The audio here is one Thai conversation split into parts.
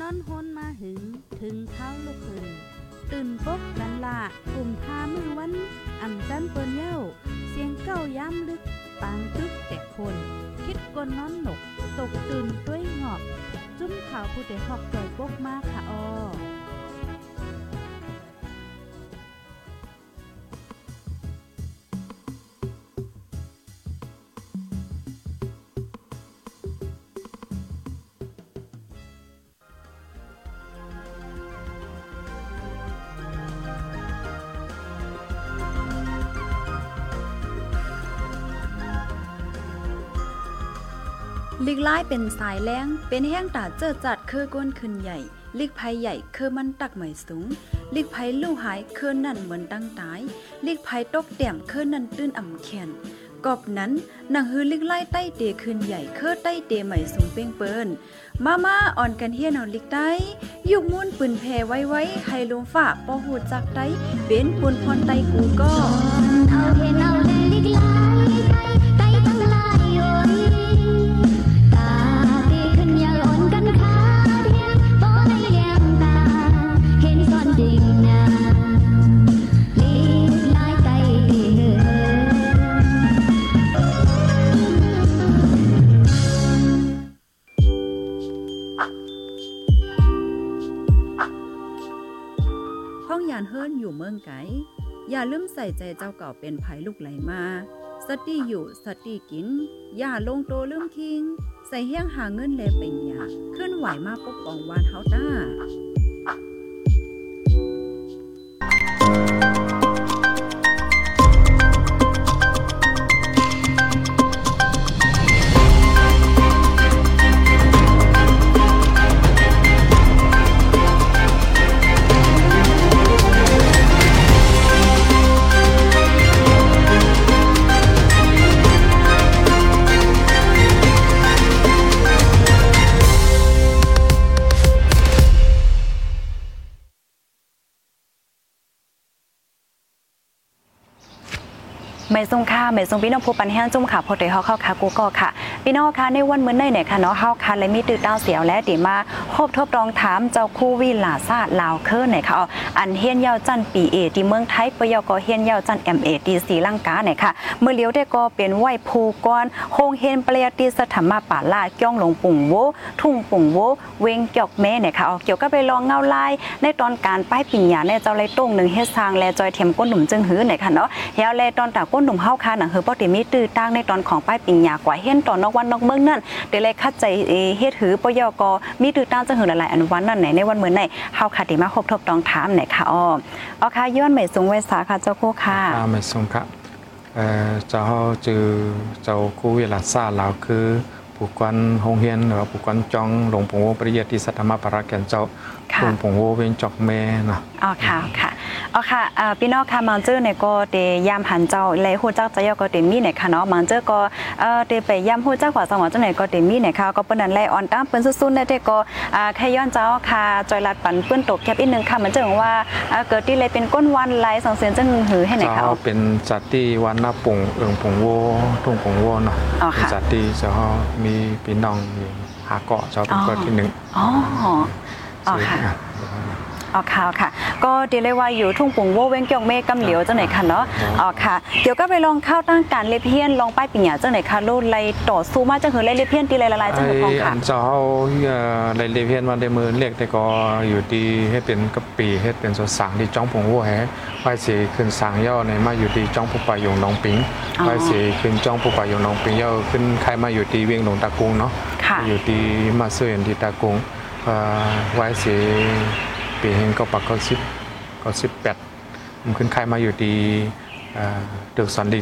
นอนฮนมาหึง ถึงเท้าลูกขึ้นตื่นปกนันละกลุ่มทามือวันอ่ำจันเปิ้นเย้า เสียงเก้าย้ำลึก ปางตึกแต่คน คิดกนนอนหนก ตกตื่นด้วยหงอบ จุ้มข่าวผู้เดหอกใจปกมากค่ะออ ลิกไล่เป็นสายแรงเป็นแห้งตาเจอจัดคือก้นขึ้นใหญ่ ลิกภัยใหญ่คือมันตักใหม่สูง ลิกภัยลู่หายคือนั่นเหมือนตั้งตาย ลิกภัยตกแต้มคือนั่นตื้นอ่ำแขนกอบนั้นนางฮือลิกไล่ใต้เตขึ้นใหญ่คือใต้เตใหม่สูงเป้งเปิ้นมามาอ่อนกันเฮียนเอาลิกใต้ยุกมุ่นปืนแพ่ไว้ไว้ให้ลมฝ่าปอหูจักไต้เป็นปุนพรไตกูก็เอาเห็นเอาแลลิกลายไต อย่าลืมใส่ใจเจ้าเก่าเป็นภัยลูกไหลมา สติอยู่สติกิน อย่าลงโตลืมคิง ใส่เฮี้ยงหาเงินแลเป็นยาเคลื่อนไหวมาปกป้องวานเฮาต้า ม่ทรงค่าไม่ทรงพี่น้องผู้ปันแห้งจุ่มค่ะพอเตยเฮาเข้าค่ะกูก็ค่ะ พี่น้องค่ะในวันเมื้อนี้เนี่ยค่ะเนาะเฮาค่ะเลยมีตื้อดาเสียวและติมาคบทบรองถามเจ้าคู่วิลาซาลาวเคิร์เนี่ยค่ะเอาอันเฮียนยาวจันปีเอที่เมืองไทยปยก็เฮียนยาวจัน MA ที่ศรีลังกาเนี่ยค่ะเมื่อเลี้ยวได้ก็เป็นไหวภูกรโฮงเฮนเปรียติสถรรมาป่าลาจ้องหลงปุ่งโวทุ่งปุ่งโวเวงจอกแม่เนี่ยค่ะเอาเกี่ยวกับไปลองเงาลายในตอนการป้ายปิญญาเนี่ยเจ้าเลยต้งหนึ่งเฮ็ดสร้างแลจอยเทียมก้นหนุ่มจึงหื้อเนี่ยค่ะเนาะเฮาแลตอนตาก้นหนุ่มเฮาค่ะหนังหือปกติมีตื้อตั้งในตอนของป้ายปิญญากว่าเห็นตอนนอกวันนอกเมืองนั่นเดี๋ยวเลยคัดใจเฮ็ดหือปยกมีตื้อตั้งจึงหือหลายๆอันวันนั่นไหนในวันเมื้อไหนเฮาค่ะติมาครบทบตองถามเนี่ยค่ะอ้ออ๋อค่ะย้อนใหม่สูงเวสาค่ะเจ้าคู่ค่ะอาไม่ทรงครับเอ่อเจ้าจือเจ้าคู่เวลาซาลาวคือผู้กวนโรงเรียนหรือผู้กวนจองหลวงปู่โวปริยติสัทธรรมปราแก่นเจ้า ค่ะหลวงปู่โวเวนจอกแม่เนาะอ๋อค่ะค่ะอ๋อค่ะอ่าพี่น้องค่ะมังเจอเนี่ยก็เตยามหันเจ้าเลยฮู้จักจะยอก็เตมีเนี่ยค่ะเนาะมังเจอก็เอ่อเตไปยามฮู้จักกว่าสังหวะจังไหนก็เตมีเนี่ยค่ะก็เปิ้นนั้นแลออนตามเปิ้นซุ่ๆได้เตก็อ่าแค่ย้อนเจ้าค่ะจอยลัดปันเปิ้นตกแคบอีกนึงค่ะมันจะว่าอ่าเกิดที่เลยเป็นก้นวันไหลสังเสียนจังหือให้ไหนเจ้าค่ะเอาเป็นจัตติวันนาปุ่งเอิงปุ่งโวทุ่งปุ่งโวเนาะอ๋อเป็นค่ะจัตติเจ้ามีพี่น้องอยู่หาเกาะเจ้าเป็นเกิดที่หนึ่งอ๋อ อ๋อค่ะ อ๋อค่ะค่ะ ก็เดี๋ยวเลยว่าอยู่ทุ่งปุ่งโวเว้งเกี่ยงเมฆกำเหลียวจังไหนค่ะเนาะอ๋อค่ะ เดี๋ยวก็ไปลองเข้าตั้งการเลเพียนลองป้ายปิญญาจังไหนค่ะโลดไลต่อสู้มาจังหือไลเลเพียนตีไลละลายจังหือพองไอ้ค่ะอันเจ้าเอ่อในเลเพียนวันเดมือเรียกแต่ก็อยู่ที่ให้เป็นกะปีให้เป็นสวนสางที่จ้องผงวัวแฮไว้สีขึ้นสางย่อในมาอยู่ที่จ้องผู้ป่ายงน้องปิงอ๋อไว้สีขึ้นจ้องผู้ป่ายงน้องปิงย่อขึ้นใครมาอยู่ที่เวียงหลงตะกุงเนาะค่ะอยู่ที่มาเสื่อนที่ตะกุง เอ่อไว้สีปีเฮงก็ปักก็สิบก็สิบแปดมันขึ้นใครมาอยู่ที่เอ่อตึกสันติ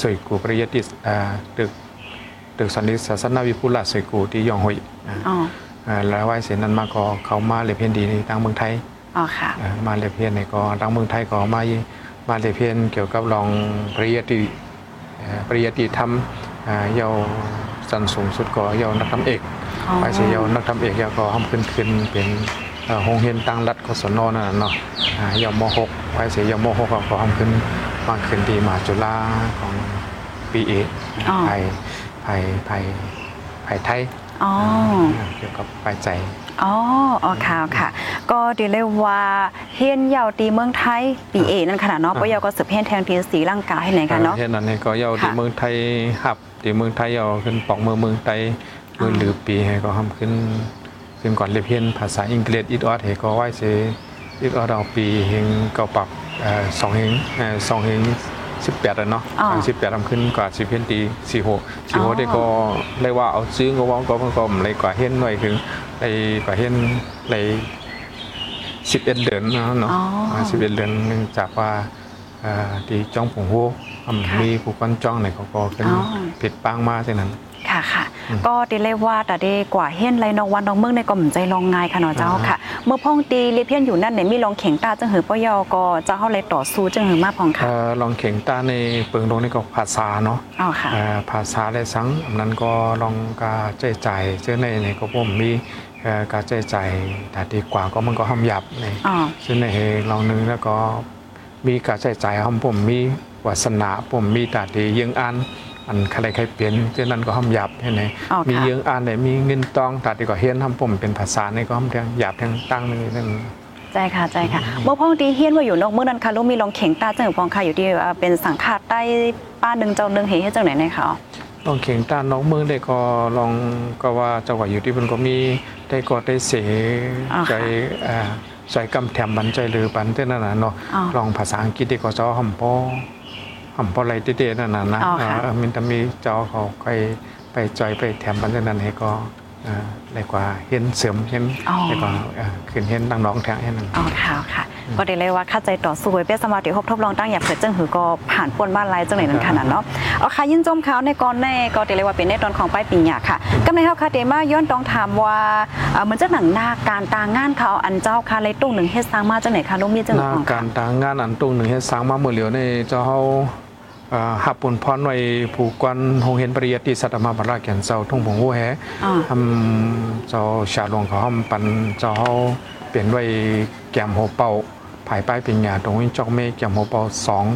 สวยกูปริยติเอ่อตึกตึกสันนิษศาสนาวิพุลาสวยกูที่ยองหอยอ่าอ๋ออ่าแล้วไหว้เสร็จนั้นมาก็เขามาเลเพียนดีในทางเมืองไทยอ๋อค่ะอ่ามาเลเพียนในก็ทางเมืองไทยก็มามาเลเพียนเกี่ยวกับรองปริยติเอ่อปริยติธรรมอ่าเยา วสันสูงสุดก็เยาวนักธรรมเอกอ๋อไหว้เสร็จเยาวนักธรรมเอกเยาวก็ห้ามขึ้นขึ้นเป็นเอ่อโรงเรียนตั้งรัฐกศนนั่นน่ะเนาะอ่าเยาวมหกไหว้เสร็จเยาวมหกก็ห้ามขึ้นมาขึ้นที่มหาจุฬาของปีเอกอ๋อไทยไทยไทยไทยไทยอ๋อเกี่ยวกับปลายใจอ๋ออ๋อค่ะค่ะ ก็ดีเลยว่าเฮียนยาวตีเมืองไทยปีเอนั่นขนาดเนาะอ่าปะยาวก็สืบเฮียนแทงทีสีร่างกายให้ไหนกันเนาะเฮ็ดนั้นให้ก็เยาค่ะที่เมืองไทยหับ ที่เมืองไทยเอาขึ้นปอกเมืองเมืองไทยมือหรือปีให้ก็ทำขึ้นขึ้นก่อนเรียนเพียนภาษาอังกฤษอีดออดให้ก็ไว้เสอีดออดเอาปีเฮงก็ปรับเอ่อสองเฮงเอ่อสองเฮงสิบแปดอะเนาะอ๋อสิบแปดทำขึ้นกว่าสิบเพียนตีสี่หกสี่อ๋หอกได้ก็เรียกว่าเอาซื้อก็ว่าก็มันก็เลยกว่าเฮ็นหน่อยถึงในกว่าเฮ็นในสิบเอ็ดเดือนเนาะเนาะอ๋อสิบเอ็ดเดือนเนื่องจากว่าเอ่อที่จ้องผงโฮทำมีผู้กันจ้องในเขาก็เป็นอ๋อ ผิดปังมาเท่านั้น ค่ะค่ะก็ดีเลยว่าแต่เดกว่าเฮียนไรนองวันนองเมืองในก็เหมือนใจลองง่ายค่ะเนาะเจ้าค่ะ เมื่อพ่องตีเรียเพียนอยู่นั่นเนี่ยมีลองเข่งตาจังหือปะยอก็เจ้าเฮาเลยต่อสู้จังหือมากพองค่ะเอ่อลองเข่งตาในเปิงลงในก็ภาษาเนาะอ๋อค่ะเอ่อภาษาได้สังอันนั้นก็ลองกาใจใจายเชื่อในในก็ผมมีเอ่อการใจใจายแต่ดีกว่าก็มันก็ห้ามหยับใน อ๋อ ซึ่งในลองหนึงแล้วก็ มีการใจใจายห้ามผมมีวาสนาผมมีแต่ดียังอ่านอันใครใครเปลี่ยนเช่นนั้นก็ห้ามหยับให้ไหนอ๋อมีค่ะเยืองอ่านได้มีเงินตองแต่ดีกว่าเฮียนทำผมเป็นภาษาในก็ห้ามเทียงหยาบเทียงตั้งนึงนั่นใจค่ะใจค่ะเมื่อพ่องตีเฮียนว่าอยู่นอกเมืองนั้นค่ะลูกมีลองเข่งตาจังหือปองค่ะอยู่ที่เอ่อเป็นสังฆาตใต้ป้าหนึ่งเจ้าหนึ่งเฮให้จังไหนเนี่ยค่ะลองเข่งต้านน้องเมืองได้ก็ลองก็ว่าจังหวะอยู่ที่มันก็มีได้ก็ได้เสอ่าใจเอ่อ ใจกำแถมบันใจหรือบันเต้นนั่นน่ะเนาะอ๋อลองภาษาอังกฤษได้ก็เจ้าหำพ่อหำพ่ออะไรเด็ดๆนั่นน่ะนะอ๋อค่ะเออมันจะมีเจ้าเขาไปไปจอยไปแถมบันเต้นนั้นให้ก็เอ่อได้กว่าเห็นเสริมเห็นอ๋อได้กว่าเอ่อขึ้นเห็นดังน้องแทงเห็นนั่นอ๋อค่ะค่ะ ก็ได้เลยว่าค่าใจต่อสู้ไว้เปี้ยสมาธิครบทบลองตั้งอย่าเผื่อจังหือก็ผ่านปวนบ้านไรจังไหนนั้นขนาดเนาะเอาค่ะยินจมเขาในก่อนแน่ก็ได้เลยว่าเป็นในตอนของป้ายปิญญาค่ะกำในเฮาค่ะเดมาย้อนต้องถามว่าเอ่อเหมือนจะหนังหน้าการตางานเขาอันเจ้าค่ะเลยตุ้งหนึ่งเฮ็ดสร้างมาจังไหนคะลูกมีจังหไหนน้าของการตางงานอันตรงหนึ่งเฮ็ดสร้างมาเมื่อเหลียวในเจ้าเฮาเอ่อหับปุ่นพรไว้ผูกกวนโรงเรียนปริยัติสัตมาบราแก่นเจ้าทุ่งผงหัวแฮอ๋อทำเจ้าชาหลวงเขาทำปันเจ้าเฮาเปลี่ยนไว้แก้มหัวเป่า ภายป้ายป็นหยาตรงนี้จอกเมฆแก้มหัวเปาสอง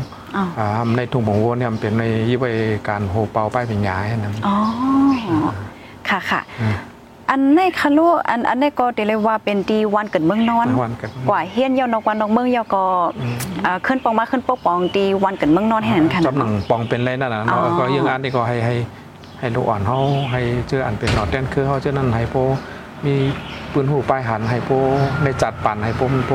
อ่าทำในทุ่งผงหัวเนี่ยมันเป็นในยี่ไว้การหัวเปาป้ายป็นหยาให้นั้นอ๋อค่ะค่ะอันในคะลูกอันอันในก็ได้เลยว่าเป็นดีวันเกิดเมืองนอนกว่าเฮียนเยาวนอกวันนอกเมืองเยาก็เอ่อขึ้นปองมาขึ้นปกปองดีวันเกิดเมืองนอนให้นั้นค่ะจอบหนังปองเป็นไรนั่นน่ะนะก็ยังอ่านนี่ก็ให้ให้ให้ลูกอ่อนเฮาให้เชื่ออันเป็นหนอดแดนคือเฮาเจ้านั้นให้โพ มีปืนหูปลายหันให้โพในจัดปั่นให้โพมันโพ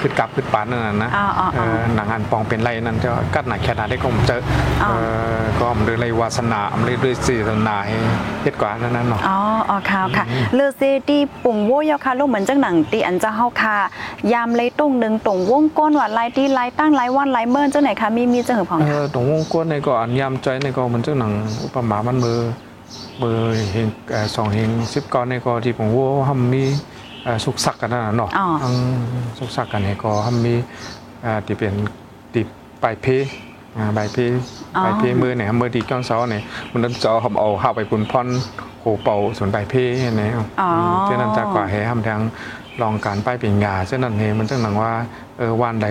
ขึ้นกลับขึ้นปานนั่นน่ะนะอ๋ออ๋อเออ๋ออหนังอันปองเป็นไรนั่นจะกัดหนาแค่นาได้ก็ผมเจออ๋อเออก็ผมเลยเลยวาสนาผมเลยด้วยสีสนาให้เฮ็ดกว่านั้นนั่นเนาะอ๋ออ๋อค่ะค่ะเลอเซตีปุ่งโวเยาค่ะลูกเหมือนจังหนังตีอันจะเฮาค่ะยามเลยตุ้งหนึ่งตรงวงก้นว่าลายตีลายตั้งลายวันลายเมินจังไหนคะมีมีจังหือพองเอค่ะอตรงวงกวนในก็อันยามใจในก็มันเจ้าหนังอุปมามันมือมือเฮงเอ่อสองเฮงสิบก้อนในก็ที่ผมว่าทำมีเอ่อสุกสักกันนั่นน่ะเนาะอ๋อทั้งสุกสักกันในก็ทำมีเอ่ อที่เป็นติดปลายเพอ่าใบเพอ๋อใบเพมือเนี่ยมือดีก้อนเสาเนี่ยมันนั้นจอผมเอาเข้าไปปุ่นพรโหเป่าส่วนใบเพเนี่ยอ๋อเช่นนั้นจะกว่าให้ทำทาง ลองการป้ายเป็นยาเช่นนั้นเองมันจังหนังว่าเออวันใด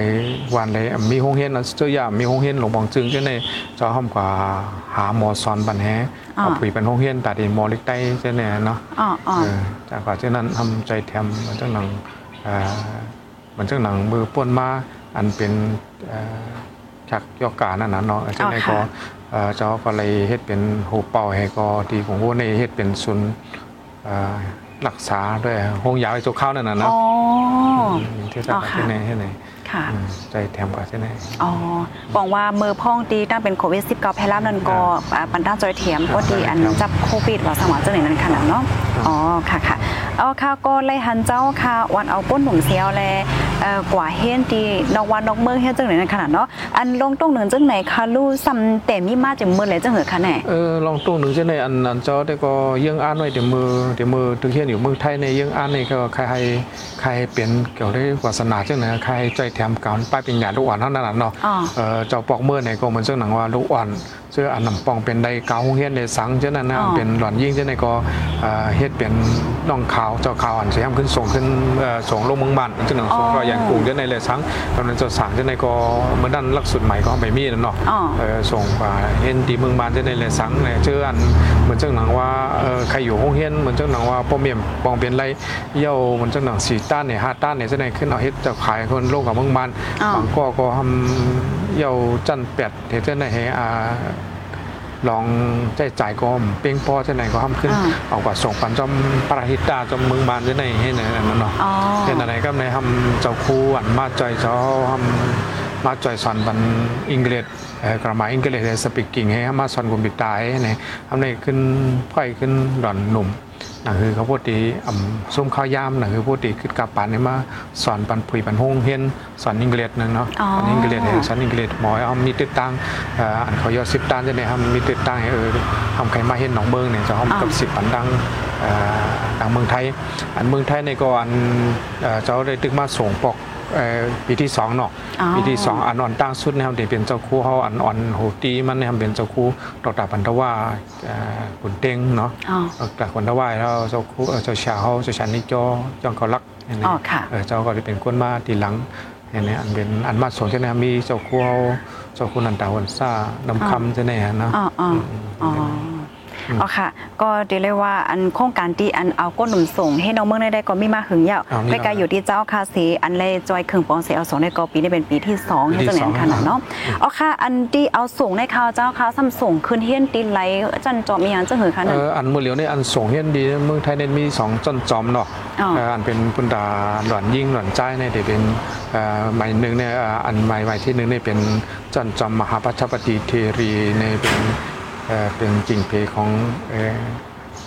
วันใดมีห้องเฮียนนะเจ้าย่ามีห้องเฮียนหลวงบองจึงเช่นในจะห้อมกว่าหาหมอสอนปันแฮอ๋อเอาผีเป็นห้องเฮียนแต่ดีหมอเล็กใต้เช่นนี้เนาะอ๋ออ๋อเออจากกว่าเช่นนั้นทำใจแถมมันจังหนังเอ่อมันจังหนังมือป้วนมาอันเป็นเอ่อชักยอกกานั่นนะเนาะเช่นในก็เอ่อเจ้าก็เลยเฮ็ดเป็นหูเป่าให้ก็ที่ผมว่าในเฮ็ดเป็นศูนย์เอ่อ รักษาด้วยห้องยาไอ้โจกเข้านั่นน่ะนะอ๋อที่จะอ๋อไปค่ะที่ไหนที่ไหนค่ะอืมใจแถมกว่าที่ไหนอ๋อบอกว่ามือพ่องตีตั้งเป็นโควิด19แพร่ล่ามนั่นก็อ่าปันด้านจอยเทียมก็ดีอันจับโควิดว่าสมองจังไหนนั้นขนาดเนาะครับอ๋อค่ะค่ะ เอาค่ะก็ไล่หันเจ้าค่ะวันเอาป้นหนุ่มเสียวแลกว่าเฮนตีนอกวันนอกเมืองเฮ็ดจังไหนนั้นขนาดเนาะอันลงตรงหนึ่งจังไหนคะลู่ซ้ำแต่มีมาจังมือเลยจังเหรอคะแน่เออลองตู้หนึ่งที่ไหนอันอันเจ้าได้ก็ยังอ่านไว้เดี๋ยวมือเดี๋ยวมือถึงเฮียนอยู่เมืองไทยในยังอ่านในก็ใครให้ใครให้เปลี่ยนเกี่ยวได้วาสนาจังไหนใครให้ใจแถมการป้ายเป็นหยาลูกอ่อนเท่านั้นเนาะเออเจ้าปอกเมื่อไหนก็เหมือนเจ้าหนังว่าลูกอ่อน เสื้ออันนำปองเป็นได้เกาโรงเฮียนได้สังเช่นนั้นนะอ๋อ เป็นหลอนยิ่งเช่นในก็เอ่อเฮ็ดเป็นน้องขาวเจ้าขาวอันเสียมขึ้นส่งขึ้นเอ่อส่งลงเมืองบ้านเช่นนั้นส่งก็อย่างกรุงเช่นในเลยสังตอนนั้นเจ้าสังเช่นในก็เมื่อด้านลักสุดใหม่ก็ไม่มีแล้วเนาะ อ๋อ เออส่งไปเห็นที่เมืองบ้านเช่นในเลยสังเนี่ยเชื่ออันเหมือนเจ้าหนังว่าเออใครอยู่ห้องเฮียนเหมือนเจ้าหนังว่าป้อมเมียมปองเป็นไรเย่าเหมือนเจ้าหนังสีต้านเนี่ยห้าต้านเนี่ยเช่นในขึ้นเอาเฮ็ดเจ้าขายคนโลกกับเมืองบ้านอ๋อ บางก็ก็ทำ เย่าจันเป็ดเฮ็ดเช่นในให้อ่าลองใจจ่ายก็เป้งป้อเช่นไหนก็ทำขึ้นอ่าเอากว่าส่งปันจอมปราหิตาจอมเมืองบานเช่นไหนให้ไหนนั่นเนาะอ๋อเช่นไหนก็ในทำเจ้าคู่อันมาจ่อยเจ้าทำมาจ่อยสอนบันอังกฤษเอ่อกรามาอังกฤษสปีกิ่งให้มาสอนกุมบิตายให้ไหนทำในขึ้นไพ่ขึ้นดอนหนุ่ม นั่นคือเขาพูดตีอ่ำส้มข้าวยามนั่นคือพูดตีขึ้นกับปันให้มาสอนปันผุยปันหงเฮียนสอนอังกฤษนั่นเนาะอ๋อสอนอังกฤษให้สอนอังกฤษหมอเอามีติดตั้งเอ่ออันเขายอดสิบตันจะได้ทำมีติดตั้งให้เออทำใครมาเห็นหนองเบิ้งเนี่ยจะห้องกับสิบปันดังเอ่อดังเมืองไทย อันเมืองไทยในก็อันเอ่อเจ้าได้ตึกมาส่งปอกเอ่อ ปีที่สองเนาะอ๋อปีที่สองอันอ่อนตั้งสุดนะครับเดี๋ยวเป็นเจ้าคู่เขาอันอ่อนโหตีมันนะครับเป็นเจ้าคู่ดอกตาพันธว่าเอ่อขุนเต็งเนาะอ๋อดอกตาพันธว่าแล้วเจ้าคู่เอ่อเจ้าชาเขาเจ้าชันนี่จอจองเขารักอย่างนี้อ๋อค่ะเออเจ้าก็จะเป็นคนมาทีหลังอย่างนี้อันเป็นอันมาส่งใช่ไหมมีเจ้าคู่เขาเจ้าคู่นันตาวันซ่านำคำใช่ไหมเนาะ อ๋ออ๋ออ๋ออ๋อค่ะ ก็เดี๋ยวเลยว่าอันโครงการที่อันเอาก้นหนุ่มส่ง ให้น้องเมืองได้ได้ก็มีมาหึงยาวเอามีไปกายอยู่ที่เจ้าคาสีอันเลยจอยครึ่งปองเสียเอาส่งในก็ปีนี้เป็นปีที่สองปีให้ที่เสนสอองขนาดเนาะอ๋อค่ะอันที่เอาส่งในข่าวเจ้าค่ะซ้ำส่งคืนเฮียนตีไหลจันจอมีหยังจะหือค่ะเอนั่นออันเมื่อเหลียวในอันส่งเฮียนดีเมืองไทยเนี่ยมีสองจอนจอมเนาะอ๋อเอ่ออันเป็นปุนดาหลอนยิ่งหลอนใจเนี่ยเดี๋ยวเป็นเอ่อใหม่หนึ่งเนี่ยเอ่ออันใหม่ใหม่ที่หนึ่งเนี่ยเป็นจอนจอมมหาปัชปฏิเทรีเนี่ยเป็น เอ่อเป็นจริงเพของเอ่อ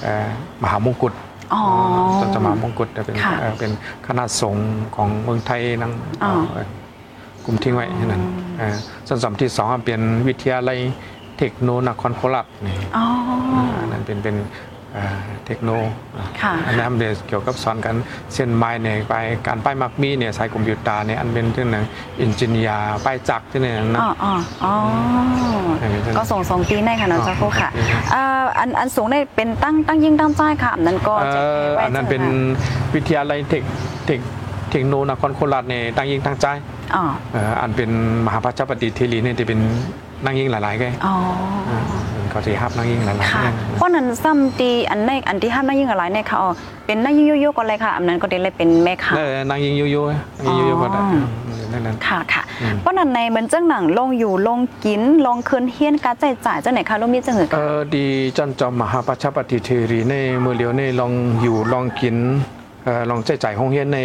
เอ่อมหามงกุฎอ๋อจอนจอมมหามงกุฎแต่เป็นค่ะเอ่อเป็นคณะสงฆ์ของเมืองไทยนั่งอ๋อเอ่อกลุ่มทิ้งไว้แค่นั้นเอ่อส่วนสามที่สองอันเป็นวิทยาลัยเทคโนนครโคราชนี่อ๋ออันนั้นเป็นเป็น เอ่อเทคโนค่ะอันนั้นเดี๋ยวเกี่ยวกับสอนกันเส้นไม้เนี่ยไปการป้ายมักมีเนี่ยใช้คอมพิวเตอร์เนี่ยอันเป็นเรื่องหนึงอินจิเนียร์ป้ายจักรที่เนี่ยนะอ๋ออ๋ออ๋ออันนี้เป็นก็ส่งสองปีในค่ะน้องอ๋อเจ้าคู่ค่ะโอเคครับอ่าอันอันสูงได้เป็นตั้งตั้งยิ่งตั้งใจค่ะอันนั้นก็เอ่จะอไว้อันนั้นเป็นใช่ไหมวิทยาลัยเทคเทคเทคโนนครโคราชเนี่ยตั้งยิงตั้งใจอ๋อเอ่ออันเป็นมหาปัจจปฏิเทรีเนี่ยจะเป็นนั่งยิงหลายๆไงอ๋อาเขาจะฮับนั่งยิงหลายๆค่ะเนี่ยเพราะนั้นซ้ำตีอันในอันที่ห้ามนั่งยิ่งอะไรเนี่ยค่ะอ๋อเป็นนั่งยิ่งโยกๆก็เลยค่ะอันนั้นก็ได้เลยเป็นแม่ค่ะเออนั่งยิงยุยๆนั่งยิงยุยๆก็ได้อ๋อนั่นนั่น ค่ะค่ะอืม เพราะนั้นในเหมือนจังหนังลงอยู่ลงกินลงคืนเฮียนการจ่ายจ่ายเจ้าไหนคะลูกมีจังหือเอค่ะอดีจันจอมมหาปัจจปฏิเทรีในมือเลียวในลองอยู่ลองกินเอ่อลองใจจ่ายห้องเฮียนใน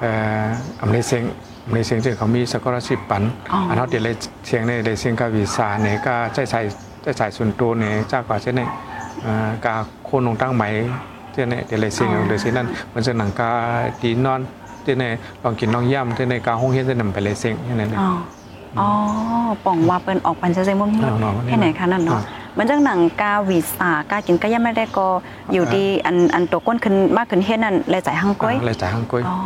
เอ่ออำเลเซงอำเลเซงเจอเขามีสกอร์ชิปปันอ๋ออัอันนั้นเดี๋ยวเลยเสียงในเลยเสียงกาวีซาเนี่ยก็ใจใส่ ใจใส่ส่วนตัวเนี่ยจ้ากว่าเช่นในเอ่อกาโคนลงตั้งไหมเช่นในเดี๋ยวเลยเสียงเดี๋ยวเสียงนั้นมันจะหนังกาดีนอนเช่นในลองกินลองย่ำเช่นในกาห้องเฮียนเช่นนั้นไปเลยเสียงอย่างนั้นอ๋ออ๋อป่องว่าเปิ้นออกปันเซเซมุ่งเอาเนาะให้ไหนคะนั่นอ่าเนาะเห มันจังหนังกาวีสากากินก็ยังไม่ได้ก็อยู่ดีอันอันตัวก้นขึ้นมากขึ้นเฮ็ดนั่นเลยจ่ายหังก้อยเลยจ่ายห้องก้อยอ๋อ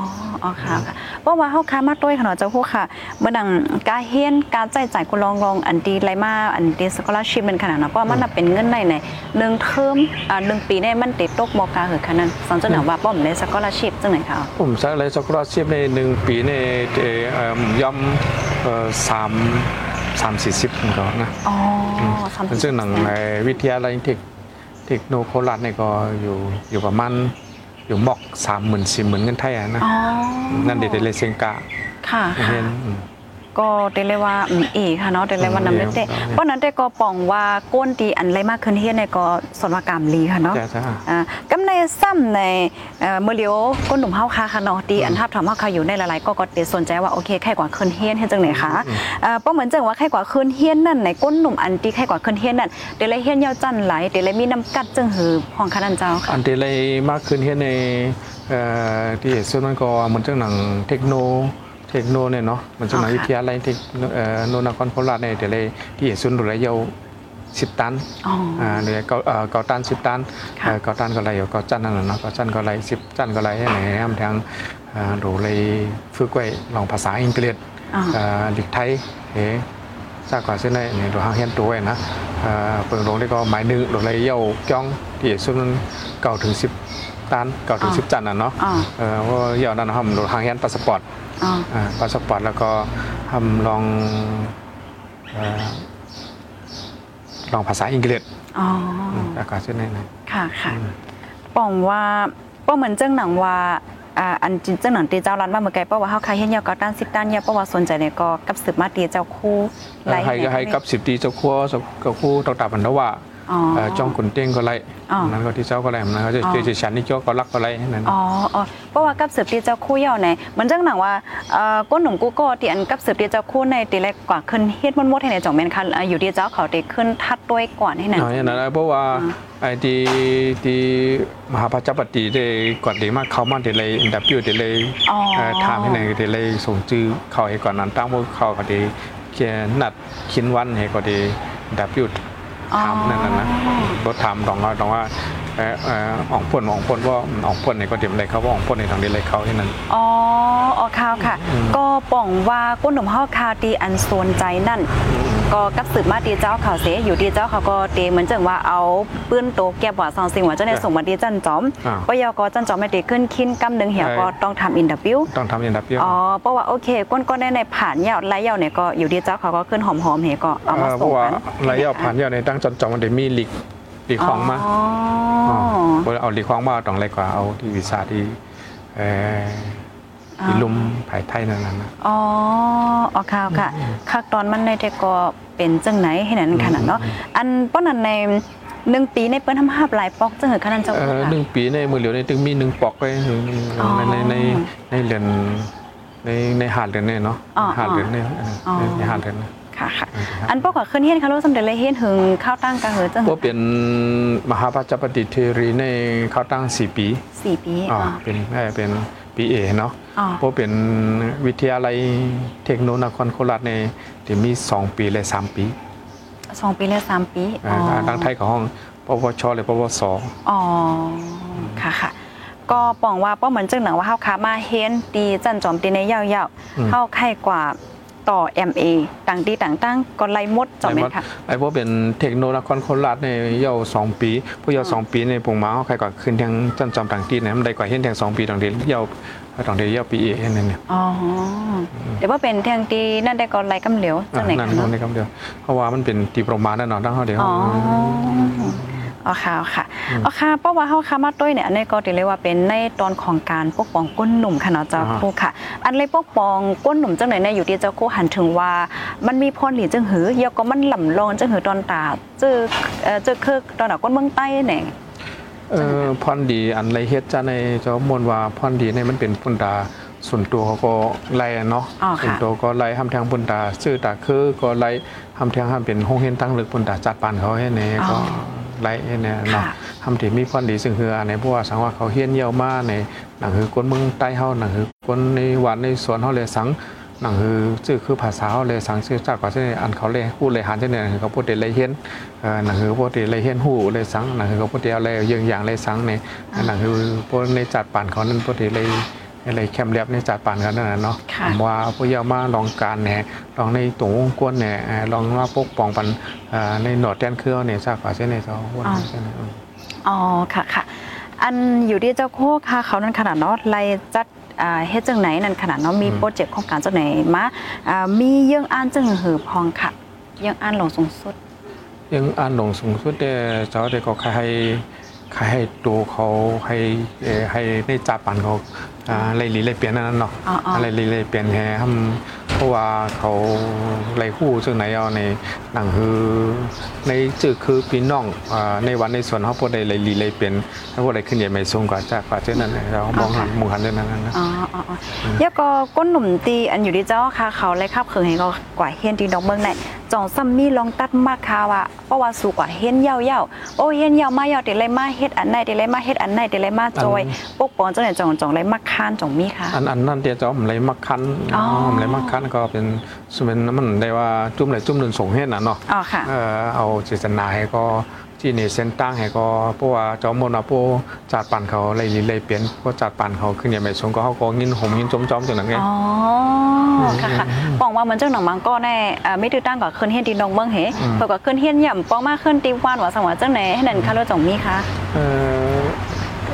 อ๋อค่ะค่ะเพราะว่าเฮาค้ามาต้วยขนาดเจ้าผู้ค่ะเมื่อดังกาเฮียนการจ่ายจ่ายกูลองลองอันดีไรมาอันดีสกอลาชิพมันขนาดนะเพราะว่ามันน่ะเป็นเงินในในหนึ่งเทอมอ่าหนึ่งปีเนี่ยมันติดตกมอกาเหอขนาดสอนเจ้าหนาว่าป้อมได้สกอลาชิพจังไหนคะผมใช้เลยสกอร์ชิพในหนึ่งปีในเอ่อเอิ่มย่อมเอ่อสาม สามสี่สิบของเขานะอ๋อสามสิบซึ่งหนังในวิทยาลัยเทคเทคโนโคราชเนี่ยก็อยู่อยู่ประมาณอยู่หมอกสามหมื่นสี่หมื่นเงินไทยอะนะอ๋อนั่นเด็ดเลยเซงกาค่ะเห็นอืม ก็เดเลยว่าอืมอีค่ะเนาะเดเลยว่าอืมนำเล็กเต้เดี๋ยวเพราะนั้นแต่ก็ป่องว่าก้นตีอันไรมากขึ้นเฮียนในก็สนวากรรมลีค่ะเนาะจ้าจ้าอ่ากำในซ้ำในเอ่อมื้อเลียวก้นหนุ่มเฮาค่ะค่ะเนาะตีอันทับถามเฮาค่ะอยู่ในหลายๆก็ก็เตสนใจว่าโอเคแค่กว่าขึ้นเฮียนเฮ็ดจังไหนคะเอ่อเพราะเหมือนจังว่าแค่กว่าขึ้นเฮียนนั่นในก้นหนุ่มอันตีแค่กว่าขึ้นเฮียนนั่นเดเลยเฮียนยาวจันไหลเดเลยมีน้ำกัดจังหือของคณะเจ้าค่ะอันเดเลยมากขึ้นเห็นในเอ่อที่ส่วนนั้นก็มันจะหนังเทคโน เทคโนเนี่ยเนาะมันจะหนังอ๋อค่ะวิทยาลัยเทคโนเอ่อโนนครโคราชเนี่ยเดเลยที่ส่วนดูแลเยาสิบตันอ๋อออ่าเหลือเก้าเอ่อเก้าตันสิบตันค่ะเอ่อเก้าตันก็ไรอยู่เก้าจันนั่นแหละเนาะเก้าจันก็ไรสิบจันก็ไรให้ไหนทำทางอ่าดูเลยฝึกไว้ลองภาษาอังกฤษอ๋ออ่าหลีกไทยเฮจากก่อนเส้นในนี่ตัวหางเฮียนตัวไว้นะเอ่อเปิงลงได้ก็หมายหนึ่งลงเลยเย่าจ้องที่สุดมันเก่าถึงสิบตันเก่าถึงสิบจันอะเนาะอ๋อเออว่าเย่านั้นทำโดดหางเฮียนพาสปอร์ตอ๋ออ่า พาสปอร์ตแล้วก็ทำลองเอ่อลองภาษาอังกฤษอ๋ออากาศเช่นนั้นนะค่ะค่ะป้องว่าป้องเหมือนเจ้าหนังว่าอ่าอันจินเจ้าหนังตีเจ้ารันมาเมื่อไกลเพราะว่าเฮาใครเห็นยาวก็ด้านสิบด้านเนี่ยเพราะว่าสนใจเนี่ยก็กับสืบมาตีเจ้าคู่เอ่อให้ให้กับสิบตีเจ้าครัวเจ้ากับคู่ตอกตาบันทว่า อ๋อ เอ่อจ้องขุนเต้งก็ไล่อ๋อ นั้นก็ที่เจ้าก็ไล่นั้นก็จะอ๋อเจอฉันนี่เจ้าก็รักก็ไล่นั่น อ๋ออ๋อเพราะว่ากับสืบตีเจ้าคู่ยาวไหนเหมือนเจ้าหนังว่าเอ่อก้นหนุ่มกูก็ตีอันกับสืบตีเจ้าคู่ในตีแรกกว่าขึ้นเฮ็ดมดๆให้ในจ่องแม่นค่ะอ่าอยู่ที่เจ้าเขาตีขึ้นทัดด้วยก่อนให้นั่นอ๋ออย่างนั้นเพราะว่าอ๋อไอ้ที่ที่มหาปัจจปฏิได้ก่อนดีมากเขามาเดเลยอันดับอยู่เดเลยอ๋อ เอ่อถามให้ไหนเดเลยส่งจื้อเขาให้ก่อนนั้นตั้งพวกเขาก็ดีเขียนนัดคินวันให้ก็ดีอันดับอยู่อ๋อ ถามนั่นน่ะนะรถถามตองว่าตองว่าเอ่อเอ่ออ่องพ่นอ่องพ่นว่าอ่องพ่นในก็เดี๋ยวอะไรเขาว่าอ่องพ่นในทางเดียวอะไรเขาที่นั่นอ๋ออ๋อข่าวค่ะ ก็ป่องว่าก้นหนุ่มเฮาคาวตีอันโซนใจนั่น ก็กับสืบมาตีเจ้าเขาเสอยู่ดีเจ้าเขาก็ตีเหมือนจังว่าเอาปื้นโตแก็บว่าซองสิงว่าเจ้าในส่งมาดีจันจอมอ่าปยก็จันจอมไม่ตีขึ้นคินกำหนึ่งเหี่ยวก็ต้องทำอินดับบิวต้องทำอันดับเดียวอ๋อเพราะว่าโอเคก้นก็ได้ในผ่านยาวไล่ยาวเนี่ยก็อยู่ดีเจ้าเขาก็ขึ้นหอมๆเหี่ยก็เอามาเอ่อเพส่งราะว่ากันระยะผ่านยาวในตั้งจอนจองมันเดมีลิก ลีกของมาอ๋อเพราะเอาลีกของมาต้องอะไรกว่าเอาที่วีซ่าที่เอ่อที่ลุมภายไทยนั่นน่ะนะอ๋ออ๋อข่าวค่ะคักตอนมันในแต่ก็เป็นจังไหนให้นั้นขนาดเนาะอันป้อนนั้นในหนึ่งปีในเปิ้นทำห้าหลายปอกจังเหอขนาดเจ้าเอ่อค่ะหนึ่งปีในมือเหลียวในตึงมีหนึ่งปอกไปในอ๋อในในในเรือนในในหาดเรือนเนี่ยเนาะอ๋อหาดเรือนเนี่ยเอออ๋อในหาดเรือนเนี่ย ค่ะค่ะอืมครับอันปอกก็ขึ้นเฮียนค่ะรู้สำเร็จเลยเฮียนหึงข้าวตั้งกะเหอจังว่าเป็นมหาปัจจปฏิเทรีในเขาตั้งสี่ปีสี่ปีอ๋ออ๋อเป็นเอ่อเป็นปีเอเนาะอ๋อเพราะเป็นวิทยาลัยเทคโนโลยีนครโคราชในที่มีสองปีและสามปีสองปีและสามปีเอ่อทางไทยของห้องปวชหรือปวสอ๋อค่ะค่ะก็ปองว่าป้อเหมือนจังหนังว่าเฮาขามาเฮียนตีจันจอมตีในยาวๆเฮาไข่กว่า ต่อ MA ต่างตีต่างตั้งก็ไล่มดจอมแม่นค่ะไอ้พวกเป็นเทคโนโลยีนครโคราชในเยาว์สองปีพวกเยาว์สองปีในปุ่งมาเขาใครกว่าขึ้นทางจันจอมต่างที่เนี่ยมันได้กว่าเห็นทางสองปีต่างเดียวเยาว์ต่างเดียวเยาว์ปีเอนั่นเนี่ยอ๋อเดี๋ยวว่าเป็นเทียงตีนั่นได้ก็ไล่กำเหลียวจังไหนนั่นคะนั่นเนาะในคำเดียวเพราะว่ามันเป็นตีประมาณนั่นเนาะตั้งเขาเดียวอ๋อ อ๋อค่ะอ๋อค่ะอ๋อค่ะเพราะว่าเฮาค้ามาต้วยเนี่ยอันนี้ก็ถือเลยว่าเป็นในตอนของการปกป้องก้นหนุ่มค่ะเนาะเจ้าครูค่ะ อันเลยปกป้องก้นหนุ่มจังไหนเนี่ยอยู่ที่เจ้าครูหันถึงว่า มันมีพรหลีจังหือเยาก็มันหล่ำรอนจังหือตอนตาเจอเอ่อเจอคือตอนหนาก้นเมืองใต้เนี่ยเออพรดีอันไรเฮ็ดจ้าในเจ้ามวลว่าพรดีในมันเป็นปุ่นตาส่วนตัวเขาก็ไล่เนาะอ๋อส่วนค่ะตัวก็ไล่ทำทางปุ่นตาชื่อตาคือก็ไล่ทำทางห้ามเป็นห้องเห็นตั้งลึกปุ่นตาจัดปานเขาให้ในก็ ไล่ให้เนี่ยเนาะค่ะทำที่มีพรดีซึ่งคืออันในเพราะว่าสังว่าเขาเฮียนเยี่ยวมาในหนังคือคนเมืองใต้เฮาหนังคือคนในวันในสวนเฮาเลยสังหนังคือชื่อคือภาษาเฮาเลยสังชื่อจากกว่าเช่นอันเขาเลยพูดเลยหันเช่นเนี่ยคือเขาพูดเดเลยเฮียนเอ่อหนังคือพูดเดเลยเฮียนหูเลยสังหนังคือเขาพูดเดอะไรเยิงอย่างเลยสังในหนังคือพวกในจัดป่านเขานั้นพูดเดเลย อะไรแคมเรียบในจัดป่านกันนั่นน่ะเนาะค่ะผมว่าพวกเยามาลองการแหน่ลองในตรงวงกวนแหน่เอ่อลองว่าปกป้องปันเอ่อในหนอดแดนเครือเนี่ยจากกว่าเช่นในเจ้าวนเช่นนั้นอืมอ๋อค่ะค่ะอันอยู่ที่เจ้าโคค่ะเขานั่นขนาดเนาะไล่จัดอ่าเฮ็ดจังไหนนั่นขนาดเนาะมีอืมโปรเจกต์ของการจังไหนมาอ่ามีเยื่องอ่านจังหือพองค่ะเยื่องอ่านหลงสูงสุดยังอ่านหลงสูงสุดแต่เจ้าเด็กก็ใครให้ใครให้ตัวเขาให้เอ่อให้ในจับปันเขาอ่า ไล่ลีไล่เปลี่ยนนั่นนะเนาะอ๋ออ๋ออะไรลีไล่เปลี่ยนแฮทำ เพราะว่าเขาไล่คู่ซึ่งไหนเอาในหนังคือในจื่อคือพี่น้องอ่าในวันในส่วนเขาพวกใดไล่ลีไล่เปลี่ยนถ้าพวกใดขึ้นใหญ่ไม่สูงกว่าจากกว่าเช่นนั้นนะเรามองหันมองหันเช่นนั้นนะอ๋ออ๋ออ๋อเดี๋ยวก็ก้นหนุ่มตีอันอยู่ที่เจ้าค่ะ เขาไล่ขับเขิงให้ก็กว่าเฮียนตีดอกเมืองไหนจองซัมมี่ลองตัดมากค่ะว่าเพราะว่าสู่กว่าเฮียนยาวๆโอ้เฮียนยาวมายาวติเลยมาเฮ็ดอันไหนติเลยมาเฮ็ดอันไหนติเลยมาจอยปกป้องจังไหนจองจองเลยมาค้านจองมีค่ะอันอันนั่นเดียวจะผมเลยมักคันอ๋อผมเลยมักคันก็เป็นสมันมันได้ว่าจุ่มเลยจุ่มหนึ่งส่งให้น่ะเนาะอ๋อค่ะเออเอาเจตนาให้ก็ที่นี่เส้นตั้งให้ก็เพราะว่าเจ้ามนว่าผู้จัดปันเขาเลยเลยเปลี่ยนเพราะจัดปันเขาขึ้นอย่างไม่สงก็เขาก็ยินหมยินจมจอมจังนั้นไงอ๋อค่ะค่ะปองว่ามันเจ้าหนังมังก็แน่อ่าไม่ตื้อตั้งก็ขึ้นเฮียนดีนองเมืองเหอืมเปิดก็ขึ้นเฮียนย่ำปองมาขึ้นตีว่านว่าสังว่าเจ้าไหนให้นั่นค่ะรถจงมีค่ะเออ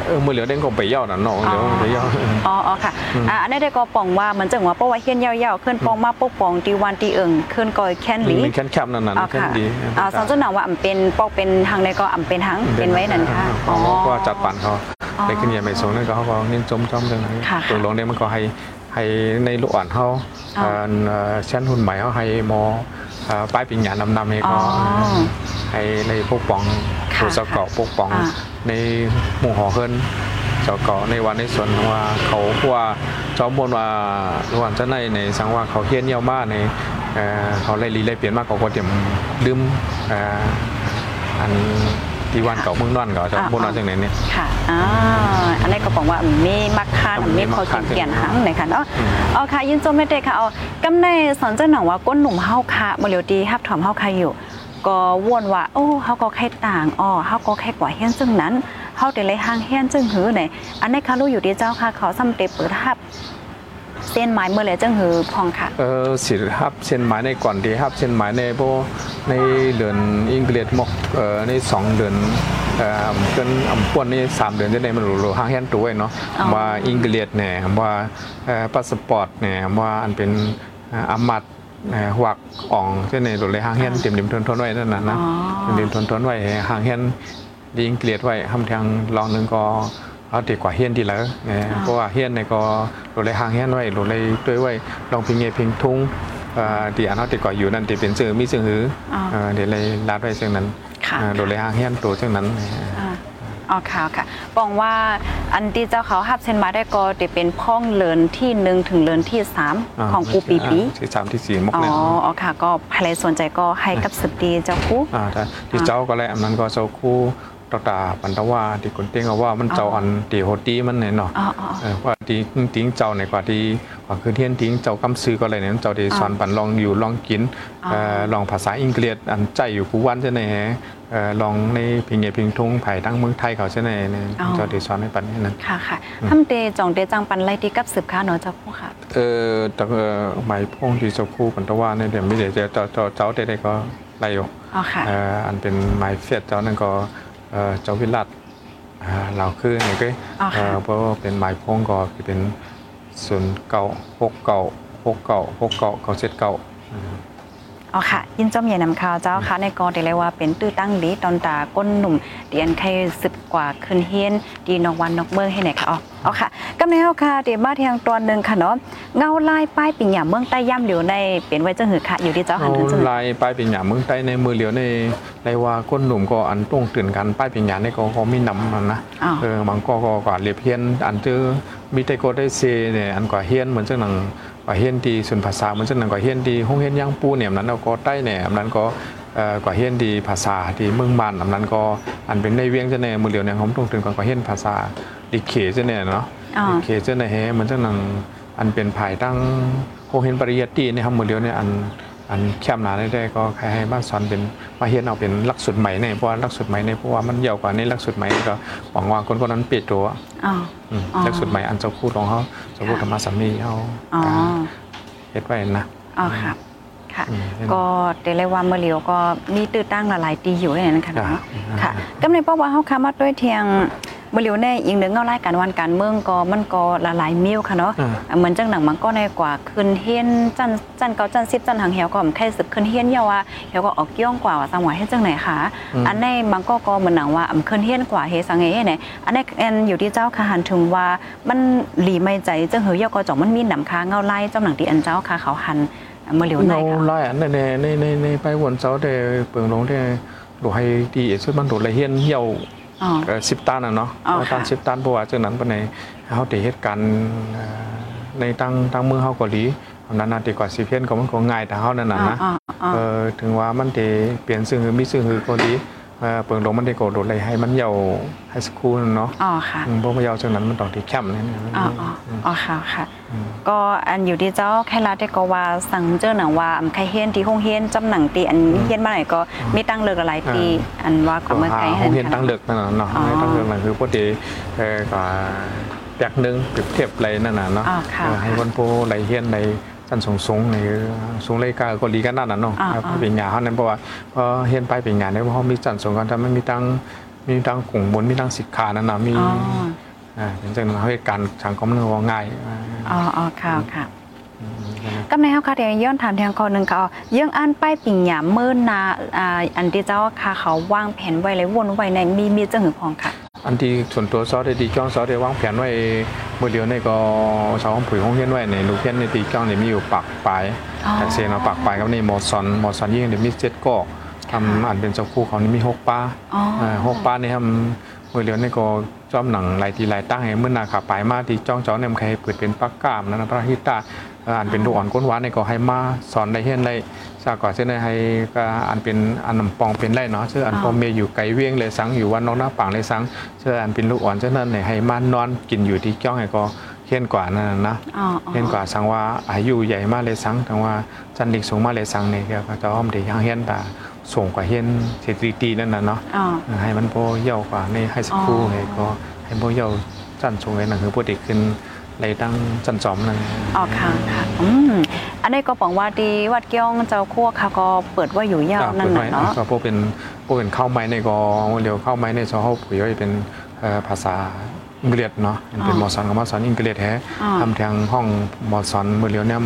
เออมือเหลียวเด้งก็ไปเย่าน่ะน้องเหลียวไปเย่า อ๋ออ๋อค่ะอืมอ่าอันนี้ได้ก็ปองว่ามันจังว่าเพราะว่าเฮียนยาวๆขึ้นปองมาปกปองตีวันตีเอิงขึ้นก็แค่นหลีมันแค่นแคบนั่นน่ะอ๋อแค่นค่ะดีอ่าสองเจ้าหนังว่าอ่ำเป็นปอกเป็นทางใดก็อ่ำเป็นทางเป็นไว้นั่นค่ะอ๋อเพราะว่าจัดปันเขาอ๋อไปขึ้นอย่างไม่สงนั่นก็เขาก็ยินจมจอมจังนั้นค่ะตัวลงเนี่ยมันก็ให้ให้ในลูกอ่อนเขาอ๋อเอ่อเอ่อชั้นหุ่นใหม่เขาให้หมอเอ่อป้ายปิญญานำนำให้อ๋อก็ ให้ในปกป้องค่ะผู้สเกาะปกป้องอ่าในหมู่หอเฮิรนเจ้าเกาะในวันในส่วนว่าเขาเพราะว่าเจ้าบนว่าระหว่างเจ้าในในสังว่าเขาเฮียนเยี่ยวมากในเอ่อเขาไล่ลีไล่เปลี่ยนมากเขาก็เตรียมลืมเอ่ออันที่วันเก่าเมืองนอนเก่าเจ้าบนว่าจังไหนเนี่ยค่ะอ่าอันนี้ก็บอกว่ามีมักคานมีพอกินเกียนหังไหนค่ะเนาะอืมเอาค่ะยินจมไม่ได้ค่ะเอากำในสอนเจ้าหนังว่าก้นหนุ่มเฮาค่ะบ่เหลียวดีฮับถอมเฮาค่ะอยู่ ก็วนว่าโอ้เฮาก็แค่ต่างอ้อเฮาก็แค่กว่าเฮียนจึงนั้นเฮาแต่เลยห่างเฮียนจึงหือไหนอันนี้ค่ะรู้อยู่ดีเจ้าค่ะเขาซ้ำเตเปิดฮับเส้นไม้เมื่อไหร่จึงหือพองค่ะเออสิฮับเส้นหมายในก่อนดีฮับเส้นหมายในโบในเดือนอังกฤษมกเอ่อในสองเดือนเอ่อเกินอำพวนนี่สามเดือนจะได้มันหรูๆห้างแฮนตัวไว้เนาะอ๋อว่าอังกฤษเนี่ยว่าเอ่อพาสปอร์ตเนี่ยว่าอันเป็นเอ่ออามัดเอ่อ หวักอ่องเช่นในหลุดเลยห้างแฮนเต็มเต็มทนทนๆไว้นั่นน่ะนะอ๋อเต็มทนทนๆไว้ห้างแฮนดีอังกฤษไว้ทำทางลองหนึงก็เอาดีกว่าเฮียนดีแล้วเอ่อเพราะว่าเฮียนเนี่ยก็หลุดเลยห้างแฮนไว้หลุดเลยด้วยไว้ลองพิงเงพิงทุ่งเอ่อที่อันเขาติดก่ออยู่นั่นที่เป็นชื่อมีชื่อหือออเอ่อเดี๋ยวเลยลาดไว้เช่นนั้นค่ะเอ่อโดยเลยห้างเฮียนตัวเช่นนั้น อ่าอ๋อค่ะค่ะบอกว่าอันที่เจ้าเขาฮับเซนมาได้ก็จะเป็นพ้องเลินที่หนึ่งถึงเลินที่สามาของปูปีปีอ่าที่สามที่สี่มกอ๋อเลยอ๋อค่ะก็ใครสนใจก็ให้กับสืบดีเจ้าคู่อ่าแต่ที่เจ้าก็เลยอันนั้นก็เจ้าคู่ ตอตาปันตะว่าที่คนเต้งเอาว่ามันเจ้าอันตีโหตีมันเนี่ยเนาะอ๋ออ๋อเออว่าตีติ้งเจ้าในกว่าที่กว่าคือเทียนติ้งเจ้ากำซื้อก็เลยเนี่ยเจ้าที่สอนปันลองอยู่ลองกินอ๋อเอ่อลองภาษาอังกฤษอันใจอยู่กูวันใช่ไหมฮะเอ่อลองในพิงเงพิงทุ่งไผ่ตั้งเมืองไทยเขาใช่ไหมเนี่ยเจ้าที่สอนให้ปันให้นั้นค่ะค่ะทำเตจองเตจังปันไลที่กับสืบค้าเนาะเจ้าคู่ค่ะเออแต่เออหมายพงที่เจ้าคู่ปันตะว่าเนี่ยเดี๋ยวไม่เดี๋ยวจะเจ้าเจ้าเจ้าได้ได้ก็ไล่อยู่อ๋อค่ะเอ่ออันเป็นหมายเฟียดเจ้านั่นก็ เอ่อเจ้าวิรัตอ่าเราคือเนี่ยก็อ๋อค่ะเอ่อเพราะว่าเป็นหมายพงก็คือเป็นศูนย์เก่าหกเก่าหกเก่าหกเก่าเก่าเจ็ดเก่า อ๋อค่ะ ยินจอมใหญ่นำข่าวเจ้าค่ะ ในกอได้เลยว่าเป็นตื้อตั้งดีตอนตาก้นหนุ่มเดียนใครสืบกว่าขึ้นเฮียนดีนอกวันนอกเมืองให้ไหนค่ะอ๋ออ๋อค่ะกำในเฮาค่ะเดี๋ยวมาเทียงตัวหนึ่งค่ะเนาะเงาลายป้ายปิ่งหยาเมืองใต้ย่ำเหลียวในเป็นไว้จังหือค่ะ อยู่ที่เจ้าหันถึงจังหือลายป้ายปิญญาเมืองใต้ในมือเหลียวในในว่าก้นหนุ่มก็อันต้องตื่นกันป้ายปิญญาในก็ก็มีนำมันนะอ๋อเออบางก็ก็กว่าเรียบเฮียนอันเจอมีแต่ก็ได้เซเนี่ยอันกว่าเฮียนเหมือนจังหนัง กว่าเฮียนดีส่วนภาษาเหมือนจังหนังกว่าเฮียนดีห้องเฮียนย่างปูเนี่ยอันนั้นเราก็ใต้เนี่ยอันนั้นก็เอ่อกว่าเฮียนดีภาษาที่เมืองบ้านอันนั้นก็อันเป็นในเวียงจะเนี่ยมือเหลียวเนี่ยผมต้องตื่นก่อนกว่าเฮียนภาษาดิเขจะเนี่ยเนาะอ๋อดิเขจะเนี่ยเฮเหมือนจังหนังอันเป็นภายตั้งโฮเฮียนปริยัติเนี่ยครับมือเหลียวเนี่ยอัน อันแคบหนาได้ๆก็ใครให้บ้านสอนเป็นมาเฮียนเอาเป็นหลักสูตรใหม่เนี่ยเพราะว่าหลักสูตรใหม่เนี่ยเพราะว่ามันยาวกว่านี้หลักสูตรใหม่ก็หวังว่าคนคนนั้นเปลี่ยนตัวอ๋ออืมอ๋อหลักสูตรใหม่อันเจ้าคู่ของเขาเจ้าคู่ธรรมะสามีเขาอ๋อเฮ็ดไว้นะอ๋อค่ะค่ะอืมก็เดี๋ยวเลยว่าเมื่อเหลียวก็มีตื้อตั้งหลายๆตีอยู่ในนั้นค่ะครับเนาะค่ะกำในป้าว่าเฮาคามาด้วยเทียง เมื่อเหลียวแน่อีกหนึ่งเงารายการวันการเมืองก็มันก็หลายๆมิ้วค่ะเนาะอ่าเหมือนจังหนังมันก็ในกว่าขึ้นเฮียนจันจันเกาจันซิบจันหางเหี่ยวก็แค่สึกขึ้นเฮียนเยาว่าเหี่ยวก็ออกย่องกว่าว่าสังหวะเฮ็ดจังไหนคะอันในบางก็ก็เหมือนหนังว่าอำขึ้นเฮียนกว่าเฮสังเอเนี่ยอันในแอนอยู่ที่เจ้าค่ะหันถึงว่ามันหลีไม่ใจจังเหี่ยวเยาก็จ่องมันมีหนำค้าเงาไล่เจ้าหนังที่อันเจ้าค่ะเขาหันเมื่อเหลียวในเราค่ะไล่อันในในในในในไปวนเจ้าได้เปิงลงได้ดูให้ดีสุดมันดูละเฮียนเหี่ยว อ๋อเอ่อ10ตันน่ะเนาะอ๋อเอาตันค่ะ10ตันเพราะว่าจังนั้นปานใดเฮาได้เหตุการณ์เอ่อในตั้งตั้งเมืองเฮาเกาหลีอันนั้นน่ะดีกว่าสิเพียนก็มันก็ง่ายแต่เฮานั่นน่ะนะอ๋ออ๋อเออถึงว่ามันเตเปลี่ยนซึ่งหือมีซึ่งหือก็ดีเอ่อเปิงลงมันได้โกรธเลยให้มันเยาไฮสคูลเนาะอ๋อค่ะอืมเพราะว่าเยาจังนั้นมันต้องที่แคมป์นี่เนี่ยอ๋ออ๋ออ๋อค่ะค่ะอืม ก็อันอยู่ที่เจ้าแค่ลาได้ก็ว่าสั่งเจ้าหนังว่าอำใครเฮียนที่ห้องเฮียนจำหนังตีอันเฮียนมาไหนก็มีตั้งเลิกอะไรตีอันว่าก็เมื่อไกลห้องเรียนตั้งเลิกนั่นน่ะเนาะอ๋อตั้งเลิกนั่นคือปกติเอ่อก็แปกหนึงเปรียบเทียบอะไรนั่นน่ะเนาะอ๋อค่ะเออให้คนผู้ไหลเฮียนในชั้นสูงสูงๆในสูงเลยก็ก็ลีกันนั่นน่ะเนาะอ๋อครับอ๋อเป็นงานเฮานั้นเพราะว่าพอเฮียนไปเป็นงานได้เพราะเขามีชั้นสูงกันแต่มันมีตั้งมีตั้งกลุ่มบนมีตั้งสิทธานั่นน่ะมี อ๋ออ่าเป็นจังนั้นให้การสังคมมันว่าง่ายอ่าอ๋ออ๋อค่ะค่ะอืมนั่นน่ะกำในเฮาค่ะเดี๋ยวย้อนถามทางคนหนึงก็เอาเรื่องอันป้ายปิ่งหยามมื้อนาอ่าอันที่เจ้าค่ะเขาวางแผนไว้เลยวนไว้ในมีมีจังหือพองค่ะ อันที่ส่วนตัวซอได้ดีจ้องซอได้วางแผนไว้มือเดียวนี่ก็ชาวห้องผุยห้องเฮียนไว้ในลูกเฮียนในตีจ้องเนี่ยมีอยู่ปากปลายอ๋อแต่เซนเอาปากปลายกับนี่หมอสอนหมอสอนยิ่งเนี่ยมีเจ็ดกอกทำอันเป็นเจ้าคู่เขานี่มีหกป้าอ๋อเอ่อหกป้านี่ทำ มือเดียวนี่ก็จอมหนังหลายทีหลายตั้งให้เมื่อนาขาปลายมาที่จ้องจ้องเนี่ยมันใครเปิดเป็นปักกามแล้วนะพระฮิตาเอ่ออันเป็นลูกอ่อนก้นหวานนี่ก็ให้มาสอนได้เฮียนได้ซาก่อนเช่นให้ก็อันเป็นอันนำปองเป็นไรเนาะชื่ออันพอเมียอยู่ไกลเวียงเลยสังอยู่วันนอกหน้าป่างเลยสังเชื่ออันเป็นลูกอ่อนเช่นนั้นเนี่ยให้มานอนกินอยู่ที่จ้องให้ก็เฮียนกว่านั่นน่ะนะอ๋ออ๋อเฮียนกว่าสังว่าอายุใหญ่มากเลยสังทั้งว่าจันดิกสูงมากเลยสังเนี่ยก็จะอ้อมเดียวเฮียนแต่ ส่งกว่าเฮียนเศรษฐีตีนั่นน่ะเนาะอ๋อ ให้มันโพเย่ากว่าในให้สกครูอ๋อให้ก็ให้โพเย่าจันสูงเลยนั่นคือพวกเด็กขึ้นเลยตั้งจันจอมนั่นอ๋อค่ะค่ะอืมอันนี้ก็บอกว่าดีวัดเกี้ยงเจ้าคั่วค่ะก็เปิดไว่าอยู่ยาวอ่านั่นเปิดน่ะไว้เนาะ ก็พวกเป็นพวกเป็นข้าวไม้ในก็เร็วข้าวไม้ในชาวเขาปุ๋ยไว้เป็นเอ่อภาษาอังกฤษเนาะเป็นหมอสอนกับหมอสอนอังกฤษแท้อ๋อ ทำทางห้องหมอสอนมือเลียวเนี่ย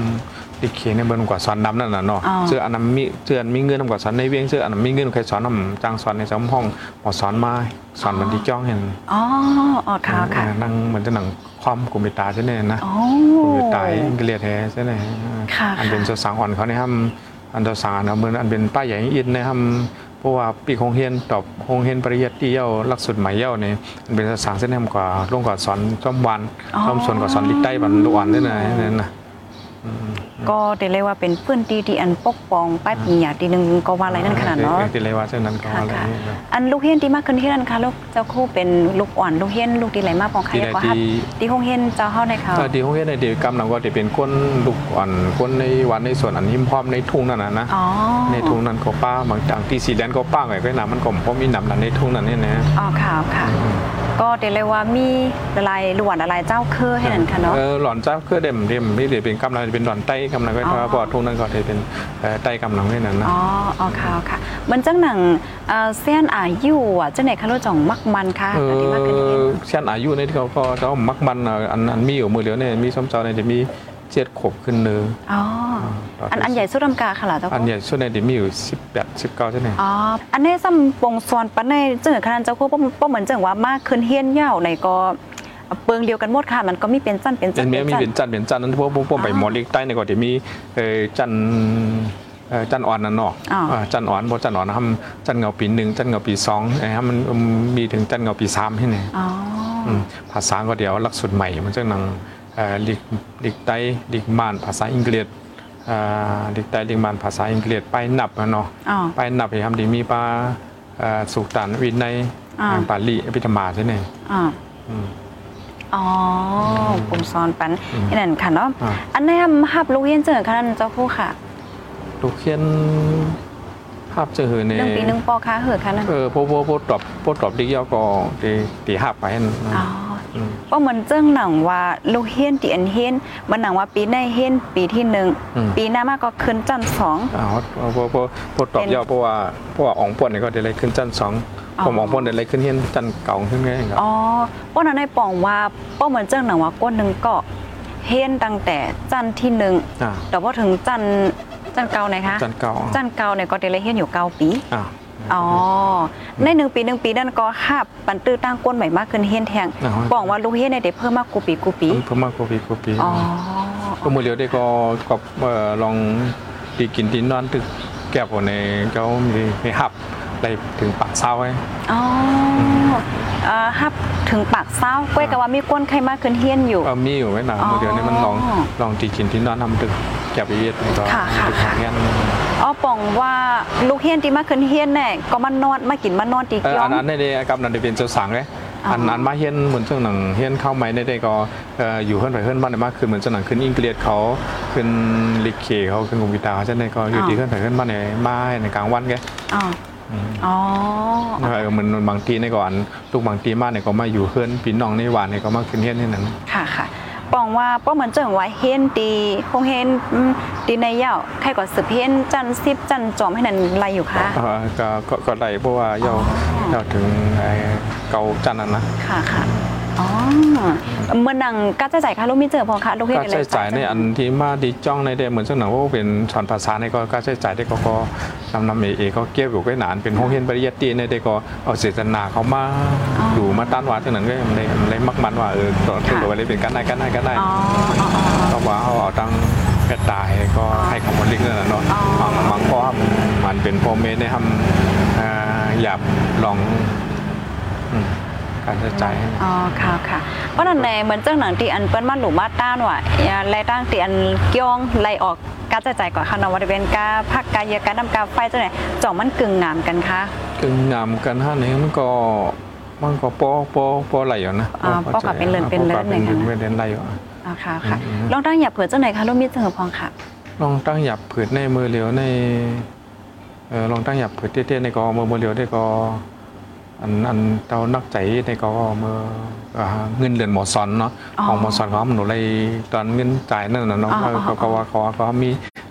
ดิเคเนี่ยเบิ่นกว่าสอนดำนั่นน่ะเนาะอ๋อ เสื้ออันนั้นมีเสื้ออันมีเงินนำกว่าสอนในเวียงเสื้ออันนั้นมีเงินใครสอนนำจ้างสอนในสำห้องหมอสอนมาสอนมันที่จ้องเห็นอ๋ออ๋อค่ะค่ะเออนั่งเหมือนจะหนังความกุมเบตาใช่ไหมนะ อ๋อกุมเบตาอังกฤษแท้ใช่ไหมค่ะอันเป็นค่ะเจ้าสังอ่อนเขาเนี่ยทำอันเจ้าสังอันเหมือนอันเป็นป้ายใหญ่อินเนี่ยทำเพราะว่าปีคงเฮียนตอบคงเฮียนปริยัติเย้าหลักสูตรใหม่เย้าเนี่ยอันเป็นเจ้าสังเส้นแหมกว่าลงกว่าสอนจอมวันอ๋อ จอมสวนกว่าสอนลิกใต้บันลูกอ่อนนี่นะนั่นนะอืม ก็เดี๋ยวเรียกว่าเป็นพื้นที่ที่อันปกป้องป้ายปิ่งหยาทีหนึงก็ว่าอะไรนั่นขนาดเนาะติเลยว่าเช่นนั้นก็ค่ะอะไรค่ะนี่ครับอันลูกเฮียนที่มากขึ้นที่นั่นค่ะลูกเจ้าคู่เป็นลูกอ่อนลูกเฮียนลูกที่ไหลมาปองใครที่ใดก็ฮับที่ที่ห้องเฮียนเจ้าเฮาในเขาถ้าที่เขาเห็นในเดียวกำลังว่าจะเป็นคนลูกอ่อนคนในวันในส่วนอันหิมพร้อมในทุ่งนั่นนะนะอ๋อในทุ่งนั้นก็ป้าบางต่างที่สีแดนก็ป้าไงก็หนามันก็เพราะมีหนำนั้นในทุ่งนั้นเนี่ยนะอ๋อค่ะค่ะ ก็เดี๋ยวเรียกว่ามีละลายล้วนละลายเจ้าเครือให้นั่นค่ะเนาะเออหล่อนเจ้าคือเด่มเด่มนี่เดี๋ยวเป็นกำลังเป็นหล่อนไต้กำลังก็อ๋อถ้าพอทุ่งนั้นก็จะเป็นเอ่อไต้กำลังนี่นั่นนะอ๋ออ๋อค่ะค่ะเหมันจังหนังเอ่อเส้นอายุอะจังไหนคะลูกจ่องมักมันค่ะเอที่มากขึ้นเฮียนอเช่นอายุในที่เขาก็จะมักมันอะอันอันมีอยู่มือเดียวเนี่ยมีส้มเจ้าเนี่ยจะมี เจ็ดขวบขึ้นเนื้ออ๋อต่ออัอันอันใหญ่สุดลำกาค่ะเหรอเจ้าอันคู่ใหญ่ส่วนในจะมีอยู่สิบแปดสิบเก้าใช่ไหมอ๋ออันนี้ซ้ำปงซอนปันในจังหวัดคณะเจ้าคู่ป้ป้เหมือนจังว่ามากขึ้นเฮียนยาวในก็เปิงเดียวกันหมดค่ะ มันก็มีเป็นจันเป็นจัเป็นนเมียมีจัเป็นจันทร์เป็นจันทร์นั้นพวกพวกพวกไปหมอเล็กใต้เนี่ยก็จะมีเออจันทร์เอ่อจันทร์อ่อนนั่นเนาะอ๋อเออจันทร์อ่อนเพราะจันทร์อ่อนนะครับจันทร์เงาปีหนึ่งจันทร์เงาปีสองไอ้ฮะมันมีถึงจันทร์เงาปีสามที่ไหนอ๋ออมภาษาก็เดียวหลักสูตรใหม่มันจะนัง เอ่อลิกลิกไต้ลิกมานภาษาอังกฤษเอ่อลิกไต้ลิกมานภาษาอังกฤษไปนับอะเนาะอ๋อไปนับให้ทำดีมีปลาเอ่อสุกตันวินัยอ่าปาลีอภิธรรมาใช่ไหมอ๋ออืมอ๋อปงซอนปันอืมนี่นั่นค่ะเนาะอ่าอันนี้ฮับลูกเฮียนจังหวัดคณะเจ้าคู่ค่ะ ลูกเขียนภาพเจอเหือในหนึ่งปีหนึ่งปอค่ะเหอะค่ะนั่นเออโพโพโพตอบโพตอบดิเกียวก็ตีตีหับไปนั่นอ๋อ อืมก็เหมือนเจ้งหนังว่าลูกเฮียนตีอันเฮียนมันหนังว่าปีในเฮียนปีที่หนึ่งอืมปีหน้ามาก็ขึ้นจันทร์สองอ๋อโพโพโพตอบเป็นเยาวเพราะว่าเพราะว่าอ่องป่วนเนี่ยก็เดี๋ยวเลยขึ้นจันทร์สองอ๋อผมอ่องป่วนเดี๋ยวเลยขึ้นเฮียนจันทร์เก่าขึ้นไงครับอ๋อป้อนนั้นได้ปองว่าป้อเหมือนเจ้าหนังว่าก้นหนึ่งก็เฮียนตั้งแต่จันทร์ที่หนึ่งอ่าแต่พอถึงจันทร์จันทร์เก่าไหนคะจันทร์เก่าจันทร์เก่าเนี่ยก็เดลยเฮียนอยู่เก้าปี อ่าอ๋อ ในหนึ่งปีหนึ่งปีนั่นก็หับปันตื้อตั้งก้นใหม่มากขึ้นเฮียนแทงอ๋อบอกว่าลูกเฮียนเนี่ยได้เพิ่มมากกูปีกูปีเพิ่มมากกว่าปีกว่าปีอ๋อก็มือเดียวได้ก็ก็เอ่อลองตีกินตีนอนตึกแก้วในเจ้ามีมีหับไปถึงปากเศร้าไว้อ๋อเอ่อหับถึงปากเศร้าก้อยกับว่ามีก้นใครมากขึ้นเฮียนอยู่เออมีอยู่ไว้หนาอ๋อมือเดียวนี่มันลองลองตีกินตีนอนทำตึก จับอีดนี่ก็ค่ะค่ะ ทุกทางเงี้ยอ๋อป่องว่าลูกเฮียนที่มาขึ้นเฮียนแน่ก็มานอนมากินมานอนตีเออเกียอังนนั้นได้กับนันได้เป็นเจ้าสังเลยอ๋ออัอันนั้นมาเฮียนเหมือนเจ้าหนังเฮียนเข้าไหมได้ก็เอ่ออยู่เฮือนไปเฮือนบ้านได้มากขึ้นเหมือนเจ้าหนังขึ้นอังกฤษเขาขึ้นลิเคเขาขึ้นกรุงวิตาเขาจะได้ก็อยู่ที่เฮือนไปเฮือนบ้านในมาในกลางวันแก อ๋ออ๋อเออเหมือนบางทีในก่อนลูกบางทีมาเนี่ยก็มาอยู่เฮือนพี่น้องในหวานเนี่ยก็มาขึ้นเฮียนที่นั้นค่ะค่ะ ป่องว่าป้อเหมือนเจังว่าเฮียนตีคงเฮียนอืมตีในเย้าใครก็สืบเฮียนจันซิบจันจอมให้นั่นไรอยู่คะเออก็ก็ก็ได้เพราะว่าเยาอ๋อเยาถึงไอ้เกาจันนั่นนะค่ะค่ะอ๋อ เมื่อนังก็จะจ่ายค่าลูกมิเจอพอคะลูกเฮียนก็ใช้จ่ายในอันที่มาดีจ้องในเดเหมือนเจ้าหนังว่าเป็นสอนภาษาในก็ก็ใช้จ่ายได้ก็ก็นำนำเอเอก็เก็บอยู่ไว้นานเป็นห้องเฮียนปริยัติในเดก็เอาเจตนาเขามาอยู่มาต้านวาเจ้าหนังก็มันเลยมันเลยมักมันว่าเออตอนที่เราไปเป็นกันได้กันได้กันได้อ๋ออ๋ออ๋อก็ว่าเขาเอาตั้งแพทย์ตายก็ให้คำมันลิกนั่นน่ะเนาะอ๋อบางบางก็มันเป็นพ่อเมได้ทำอ่าหยาบลองอืม การใช้จ่ายอ๋อค่ะค่ะเพราะนั่นในเหมือนเจ้าหนังที่อันเปิ้นมาหลูมาต้านว่ะอย่าไล่ตั้งที่อันเกี่ยงไล่ออกการจ่ายก่อนค่ะเนาะว่าจะเป็นกาพักกายเยอะการนำกาไฟเจ้าไหนจ่องมันกึ่งงามกันคะกึ่งงามกันห้านี้มันก็มันก็ปอปอปอไหลอยู่นะอ่าปอกับเป็นเรือนเป็นเรือนปอกับเป็นไหนคะเรือนเป็นไหลอยู่อ๋อค่ะค่ะอืมลองตั้งหยับเผื่อเจ้าไหนคะลูกมิเจอพองค่ะลองตั้งหยับผืดในมือเหลียวในเออลองตั้งหยับผืดเตี้ยๆในก็มือมือเหลียวได้ก็อั นอันเตานักใจในก็มืออ่าเงินเดือนหมอสอนเนาะอ๋อของหมอสอนเขาหนูเลยตอนเงินจ่ายนั่นน่ะเนาะอ๋ออ๋อเขาเขาว่าเขาว่าเขามี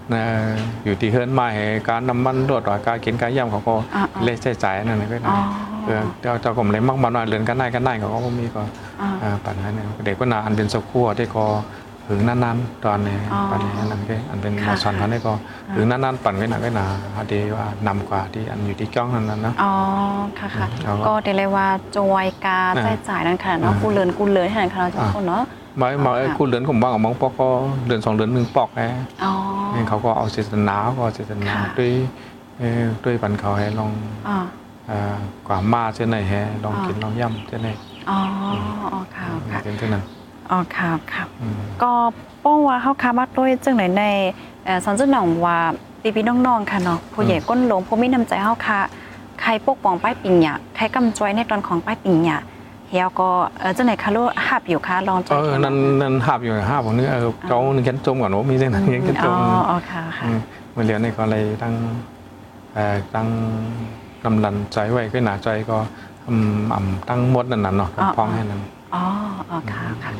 เอ่ออยู่ที่เฮือนมาให้การน้ำมันรถว่าการกินการย่ำเขาก็อ๋ออ๋อเลขใช้จ่ายนั่นน่ะก็อ๋ได้อเออเจ้าเจ้าก็เลยมักมันว่าเรือนกันได้กันได้เขาก็บ่มีก็อ๋ออ่าปันนั้นเนี่ยเด็กก็นาอันเป็นสกัวได้ก็ หึงนั้นๆตอนนี้อ๋อปันนี้นั่นก็อันเป็นค่ะมาสอนเขาได้ก็หึงนั้นๆปั่นไว้หนักไว้หนาพอดีว่านำกว่าที่อันอยู่ที่จ้องนั้นนะนะอ๋อค่ะค่ะเอาละก็เดี๋ยวเลยว่าจอยกาอ่าใช้จ่ายนั่นค่ะเนาะอ่ากูเลินกูเลินให้นั่นค่ะเราจะคนเนาะหมายหมายค่ะคุณเดือนผมบ้างของมองปอกก็เดือนสองเดือนหนึ่งปอกไงอ๋อนี่เขาก็เอาเจตนาเขาก็เอาเจตนาค่ะด้วยเอ่อด้วยปันเขาให้ลองอ๋อเอ่อกว่ามาเช่นไหนแฮะลองอ่ากิกินลองย่ำเช่นไหนอ๋ออ๋อค่ะค่ะเป็นเช่นนั้น อ๋อค่ะค่ะอืมก็ป้องว่าเฮาคามาด้วยจังไหนในเอ่อสอนเจ้าหน่องว่าปีพี่น้องๆค่ะเนาะผู้ใหญ่ก้นหลงผู้มีน้ำใจเฮาค่ะใครปกป้องป้ายปิงหยาใครกำจอยในตอนของป้ายปิงหยาเฮียก็เออจังไหนคะลูกหับอยู่ค่ะลองจเออยอนั่นนั่นหาบอยู่หาบของนี้เออเจ้าหนึ่งแขนจมก่อนว่ามีเรื่องนั้นแขนจอ๋อมอ๋อค่ะค่ะอืมเมื่อเรียนนี่ก็เลยตั้งเอ่อตั้งกำลังใจไว้ก็หนาใจก็อืมอ่ำตั้งหมดนั่นน่ะเนาะอ๋อพองให้นั่นอ๋ออ๋อค่ะค่ะ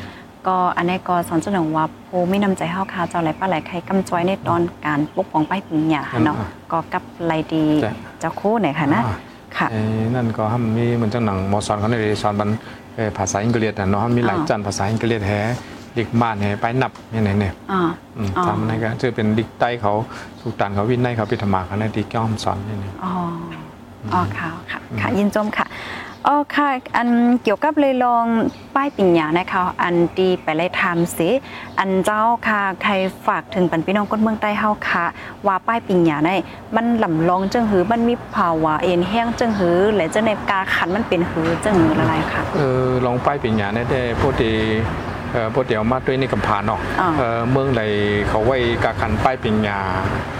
ก็อันนี้ก็สอนเจ้าหน่องว่าผู้มีน้ำใจเฮาค่ะเจ้าไหลป้าไหลใครกำจอยในตอนการปกป้องป้ายปิงหยาเนาะก็กับไหลดีเจ้าคู่ไหนค่ะนะอ่าค่ะไอ้นั่นก็ทำมีเหมือนจังหนังหมอสอนเขาในสอนบันเอ่อภาษาอังกฤษน่ะเนาะมีหลายอ๋อจันภาษาอังกฤษแฮดิกบ้านแฮไปนับเนี่ยเนี่ยเนี่ยอ๋ออืมอ๋อทำอะไรก็จะเป็นดิกใต้เขาสุตันเขาวินได้เขาพิธรรมาเขาในดิกย่อมสอนเนี่ยเนี่ยอ๋อ อ๋อค่ะค่ะค่ะยินจมค่ะอ๋อค่ะอันเกี่ยวกับเลยลองป้ายปิญญานะคะอันดีไปเลยทำสิอันเจ้าค่ะใครฝากถึงปันพี่น้องคนเมืองใต้เฮาค่ะ ว่าป้ายปิญญาในมันลำลองจังหือมันมีภาวะเอ็นแห้งจังหือและจังในกาขันมันเป็นหือจังหือละลายค่ะเออลองไปปิญญาเนี่ยได้พวกที่เอ่อพวกเดียวมาด้วยในกำพานเนาะอ่าเออเมืองใดเขาไว้กาคันป้ายปิญญาเอ่อ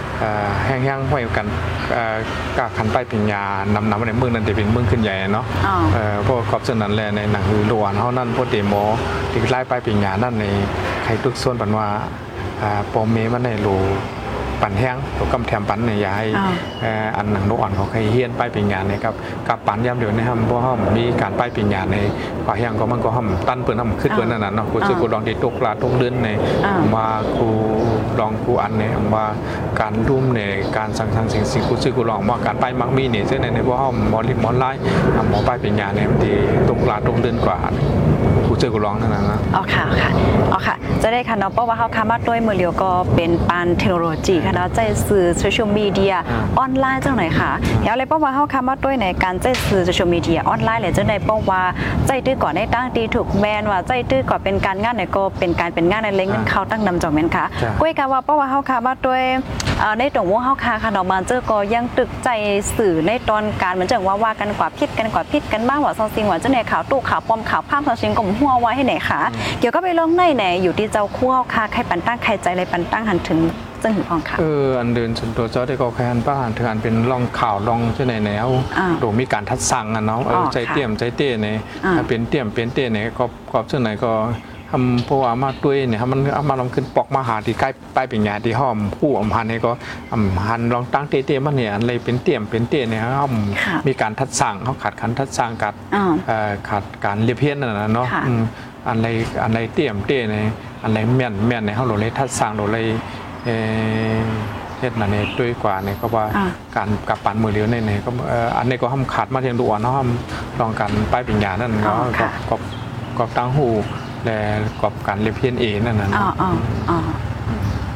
แห้งๆไว้กันเอ่อกาคันป้ายปิญญานำนำในเมืองนั้นจะเป็นเมืองขึ้นใหญ่เนาะอ๋อเอ่อพวกกอบเสนั้นแหละในหนังหือลวนเฮานั่นพวกเดโมที่ไล่ป้ายปิญญานั่นในใครทุกส่วนปันว่าอ่าปอมเมมันในโล ปันแห้งตัวกำแถมปันในยายอ่าเอ่ออันหนังนกอ่อนเขาเคยเฮียนป้ายปิญญาเนี่ยครับกับปันย่ำเดียวในห้ำเพราะห้ามมีการป้ายปิญญาในป่าแห้งก็มันก็ห้ำตั้นเปิ้นห้ำขึ้นเปิ้นนั่นน่ะเนาะกูซื้อกูลองที่ตกลาตกเดือนในอ่าว่ากูลองกูอันเนี่ยว่าการรุ่มในการสังสรรค์สิ่งสิ่งกูซื้อกูลองว่าการป้ายมักมีเนี่ยซึ่งในในพวกห้ามหมอลิมหมอไล่อะหมอป้ายปิญญาเนี่ยมันดีตกลาตกเดือนกว่า กูซื้อกูลองนั่นน่ะนะอ๋อค่ะค่ะอ๋อค่ะ จะได้ค่ะเนาะเพราะว่าเขาคามาด้วยมือเดียวก็เป็นปานเทคโนโลยีค่ะเนาะใจสื่อโซเชียลมีเดียอ่าออนไลน์จังไหนค่ะเดี๋ยวเลยเพราะว่าเขาคามาด้วยในการใจสื่อโซเชียลมีเดียออนไลน์เลยจังไหนเพราะว่าใจตื้อก่อนในตั้งตีถูกแบนว่าใจตื้อก่อนเป็นการงานไหนก็เป็นการเป็นงานในเล้งเงินเขาตั้งนำจองแม่นค่ะจ้ะกุ้ยกาว่าเพราะว่าเขาคามาด้วยเอ่อในตรงวงเขาคาค่ะเนาะมันเจอก็ยังตึกใจสื่อในตอนการเหมือนจังว่าว่ากันกว่าพิษกันกว่าพิษกันบ้างว่าซองซิงว่าจังไหนข่าวตู้ข่าวปลอมข่าวภาพซองซิงก็หัวไว้ให้ไหนค่ะเกี่ยวก็ไปลงในไหนอยู่ที่เจ้าคู่ค่ะใครปันตั้งใครใจอะไรปันตั้งหันถึงจังหือพองค่ะเอออันเดินส่วนตัวเจ้าได้ก็แค่อันป้าถึงอันเป็นลองข่าวลองเช่นไหนแนวอ่าโดมีการทัดสั่งอะเนาะเอออ๋อใจเตี้ยมใจเตี้ยเนี่ยอ่าถ้าเป็นเตี้ยมเป็นเตี้ยเนี่ยก็ก็เช่นไหนก็ ทำเพราะว่ามาด้วยเนี่ยมันเอามาลองขึ้นปอกมาหาที่ใกล้ป้ายเป็นยาที่ห้อมผู้อำพันเนี่ยก็อำพันลองตั้งเตี้ยๆมันเนี่ยอันเลยเป็นเตี้ยมเป็นเตี้ยเนี่ยเขาค่ะมีการทัดสั่งเขาขาดขันทัดสั่งกัดอ๋อเอ่อขาดการเรียบเพี้ยนนั่นนะเนาะค่ะอืมอันไรอันไรเตี้ยมเตี้ยในอันไรแม่นแม่นในเขาโหลเลยทัดสร้างโหลเลยเอ่อเฮ็ดนั่นนี่ด้วยกว่าเนี่ยก็ว่าอ่าการกับปันมือเดียวเนี่ยก็เอ่ออันนี้ก็ห้ามขาดมาเทียงดูอ่อนเนาะห้ามลองการป้ายปิญญานั่นอ๋อเนาะค่ะกับกับตั้งหู และกับการเรียบเพี้ยนเองนั่นน่ะอ๋อเนาะอ๋ออ๋อ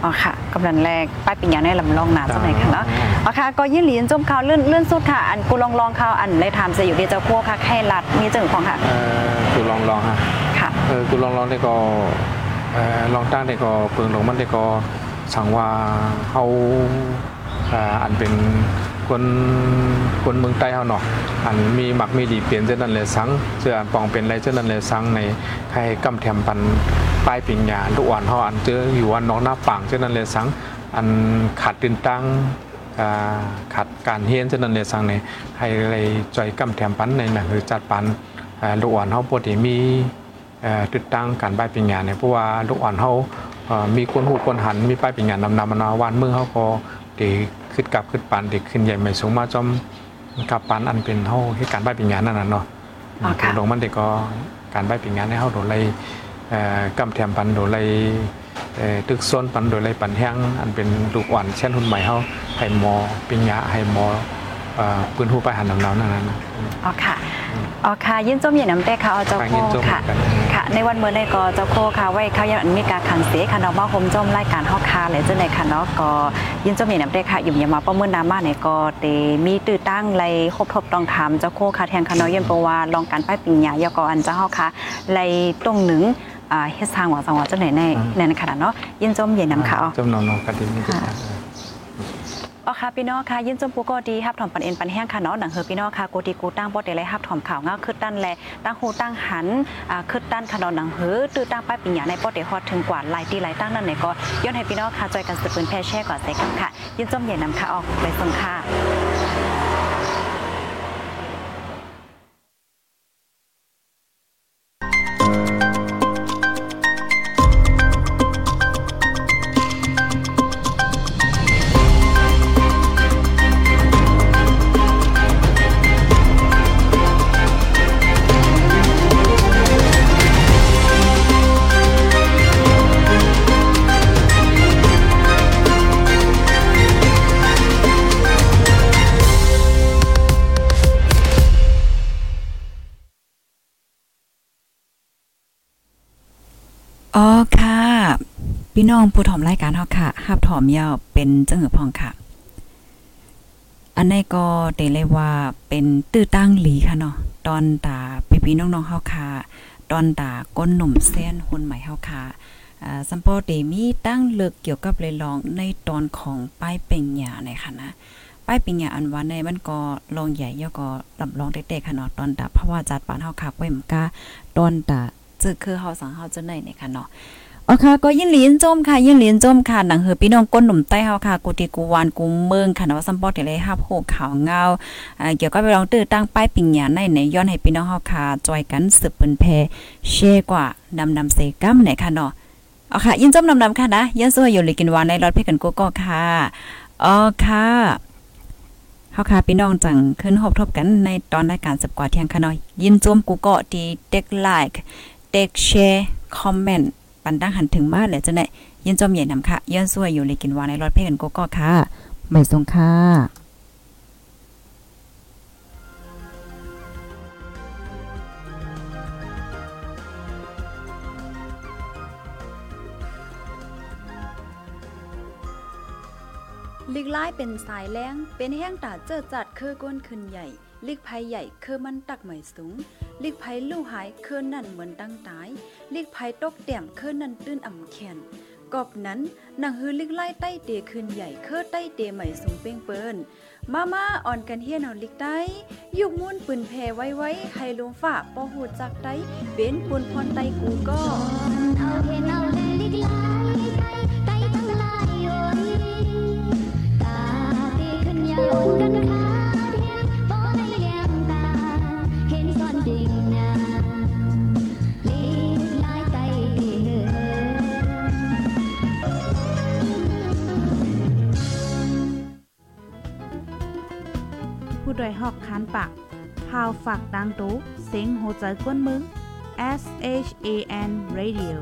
อ๋อค่ะกำลังแรกป้ายปิญญาในลำลองน้ำสักหน่อยค่ะเนาะอ๋อค่ะก็ยื่นหลีนจมข่าวเลื่อนเลื่อนสุดค่ะอันกูลองลองข่าวอันเลยถามจะอยู่ดีเจ้าคั่วค่ะแค่รัดมีจังหือพองค่ะเอ่อกูลองลองฮะค่ะเออกูลองลองได้ก็เออลองตั้งได้ก็เปิงลงมันได้ก็สั่งว่าเฮาอ่าอันเป็น คนคนเมืองใต้เฮาเนาะอันมีหมักมีดีเปลี่ยนเช่นนั้นเลยสังเสื้ออันปองเป็นไรเช่นนั้นเลยสังในใครกำแถมปันป้ายปิงยาลูกอ่อนเฮาอันเจออยู่วันน้องหน้าปังเช่นนั้นเลยสังอันขาดตื่นตั้งอ่าขาดการเฮียนเช่นนั้นเลยสังในให้เลยจอยกำแถมปันในหนังคือจัดปันลูกอ่อนเฮาปกติมีติดตั้งการป้ายปิงงาเนี่ยเพราะว่าลูกอ่อนเขาอ่อมีคนหูคนหันมีป้ายปิงงานำนำมานาวานเมืองเขาก็เด็ก ขึ้นกลับขึ้นปันเด็กขึ้นใหญ่ไม่สูงมาจอมกับปันอันเป็นเขาให้การป้ายปิงงานนั่นน่ะเนาะอ๋อค่ะลงมันเด็กก็การป้ายปิงงานให้เขาโดนเลยเอ่อกำแถมปันโดนเลยเอ่อตึกโซนปันโดนเลยปันแห้งอันเป็นลูกอ่อนเช่นหุ่นใหม่เขาให้หมอปิงงาให้หมอ เอ่อปืนหูไปหันนำนำนั่นน่ะนะ อ๋อค่ะอ๋อค่ะยินจมเหยียนน้ำเต้ค่ะเอาเจ้าไปโคยินจมค่ะกันค่ะ ในวันเมื่อในก็เจ้าโคค่ะ ไว้เขายังมีการขันเสียค่ะเนาะมาคมจมรายการฮอกคาเลยเจ้าในค่ะเนาะก็ยินจมเหยียนน้ำเต้ค่ะอยู่อย่ามาประเมินน้ำมาเนี่ยก็เตมีตื้อตั้งไรครบทบต้องถามเจ้าโคค่ะแทนค่ะเนาะยันปว่าลองการป้ายปิญญายกอันเจ้าฮอกค่ะไรตรงหนึ่งอ่าเฮ็ดทางหวังสังหวะเจ้าไหนในในขณะเนาะยินจมเหยียนน้ำค่ะจำนวนนองกันดีนี่ค่ะ อ๋อค่ะพี่น้องค่ะยินจมปูโกดีครับถอมปันเอ็นปันแห้งค่ะเนาะหนังเฮอพี่น้องค่ะโกดีกูตั้งบ่ได้เลยครับถอมข่าวเงาคึดตั้นแลตั้งหูตั้งหันอ่าคึดตั้นค่ะเนาะหนังเฮอตื้อตั้งป้ายปิญญาในป้อเดฮอดถึงกว่าหลายตีหลายตั้งนั่นไหนก็ย้อนให้พี่น้องค่ะจอยกันสืบปืนแพร่แช่ก่อนใส่กันค่ะ ยินจมใหญ่นำค่ะออกไปส่งค่ะ น้องผู้ถอมรายการเฮาค่ะฮับถอมยาวเป็นจังหือพองค่ะ อันนี้ก็ได้เลยว่าเป็นตื้อตั้งหลีค่ะเนาะตอนตาพี่พี่น้องๆเฮาค่ะตอนตาก้นหนุ่มเส้นหุ่นใหม่เฮาค่ะอ่าสัมปอเดมีตั้งเลือกเกี่ยวกับเลยลองในตอนของป้ายเป่งหยาในค่ะนะป้ายเปิงหยาอันว่าในมันก็ลองใหญ่ย่อก็ลำลองเด็กๆค่ะเนาะตอนตาเพราะว่าจัดปานเฮาคักไว้มกาตอนตาจึกคือเฮาสังเฮาจะไหนเนี่ยค่ะเนาะ อ๋อค่ะก็ยินหลีนจมค่ะยินหลีนจมค่ะหนังเหือพี่น้องก้นหนุ่มใต้เฮาค่ะกูติกูวานกูเมืองค่ะเนาะซัมปอเทเลยฮับโหขาวเงาอ่าเกี่ยวกับไปลองตื้อตั้งป้ายปิงหยาในในย้อนให้พี่น้องเฮาค่ะจอยกันสืบเปิ้นแพเชกว่านำนำเซกัมเนี่ยค่ะเนาะเอค่ะ ยินจมนำนำค่ะนะยินสวยอยู่เลยกินหวานในรถเพ่กันกูก็ค่ะอ๋อค่ะเฮาค่ะพี่น้องจังขึ้นหบทบกันในตอนรายการสับกว่าเที่ยงค่ะเนาะยินจมกูก็ดีเด็กไลค์เด็กแชร์คอมเมนต์ ปันดังหันถึงมาแล้วจังได๋ยินจมใหญ่นำค่ะย้อนสวยอยู่เลยกินหวานในรถเพลงกูก็ค่ะไม่ทรงค่ะลิกไล่เป็นสายแรงเป็นแห้งตาเจอจัดคือก้นขึ้นใหญ่ ลิกภัยใหญ่คือมันตักใหม่สูง ลิกภัยลู่หายคือนั่นเหมือนตั้งตายลิกภัยตกแต้มคือนั่นตื้นอ่ำแขนกอบนั้นนางฮือลิกไล่ใต้เตขึ้นใหญ่เคือใต้เตใหม่สูงเป้งเปิ้นมามาอ่อนกันเฮียนเอาลิกใต้ยุกมุ่นปืนแพไว้ไว้ให้ลงฝ่าปอหูจักไต้เป็นปุนพรไตกูก็เอาเห็นเอา ด้วยหอกคานปากพาวฝากดังตู้เสียงโหใจกวนมึง S H A N Radio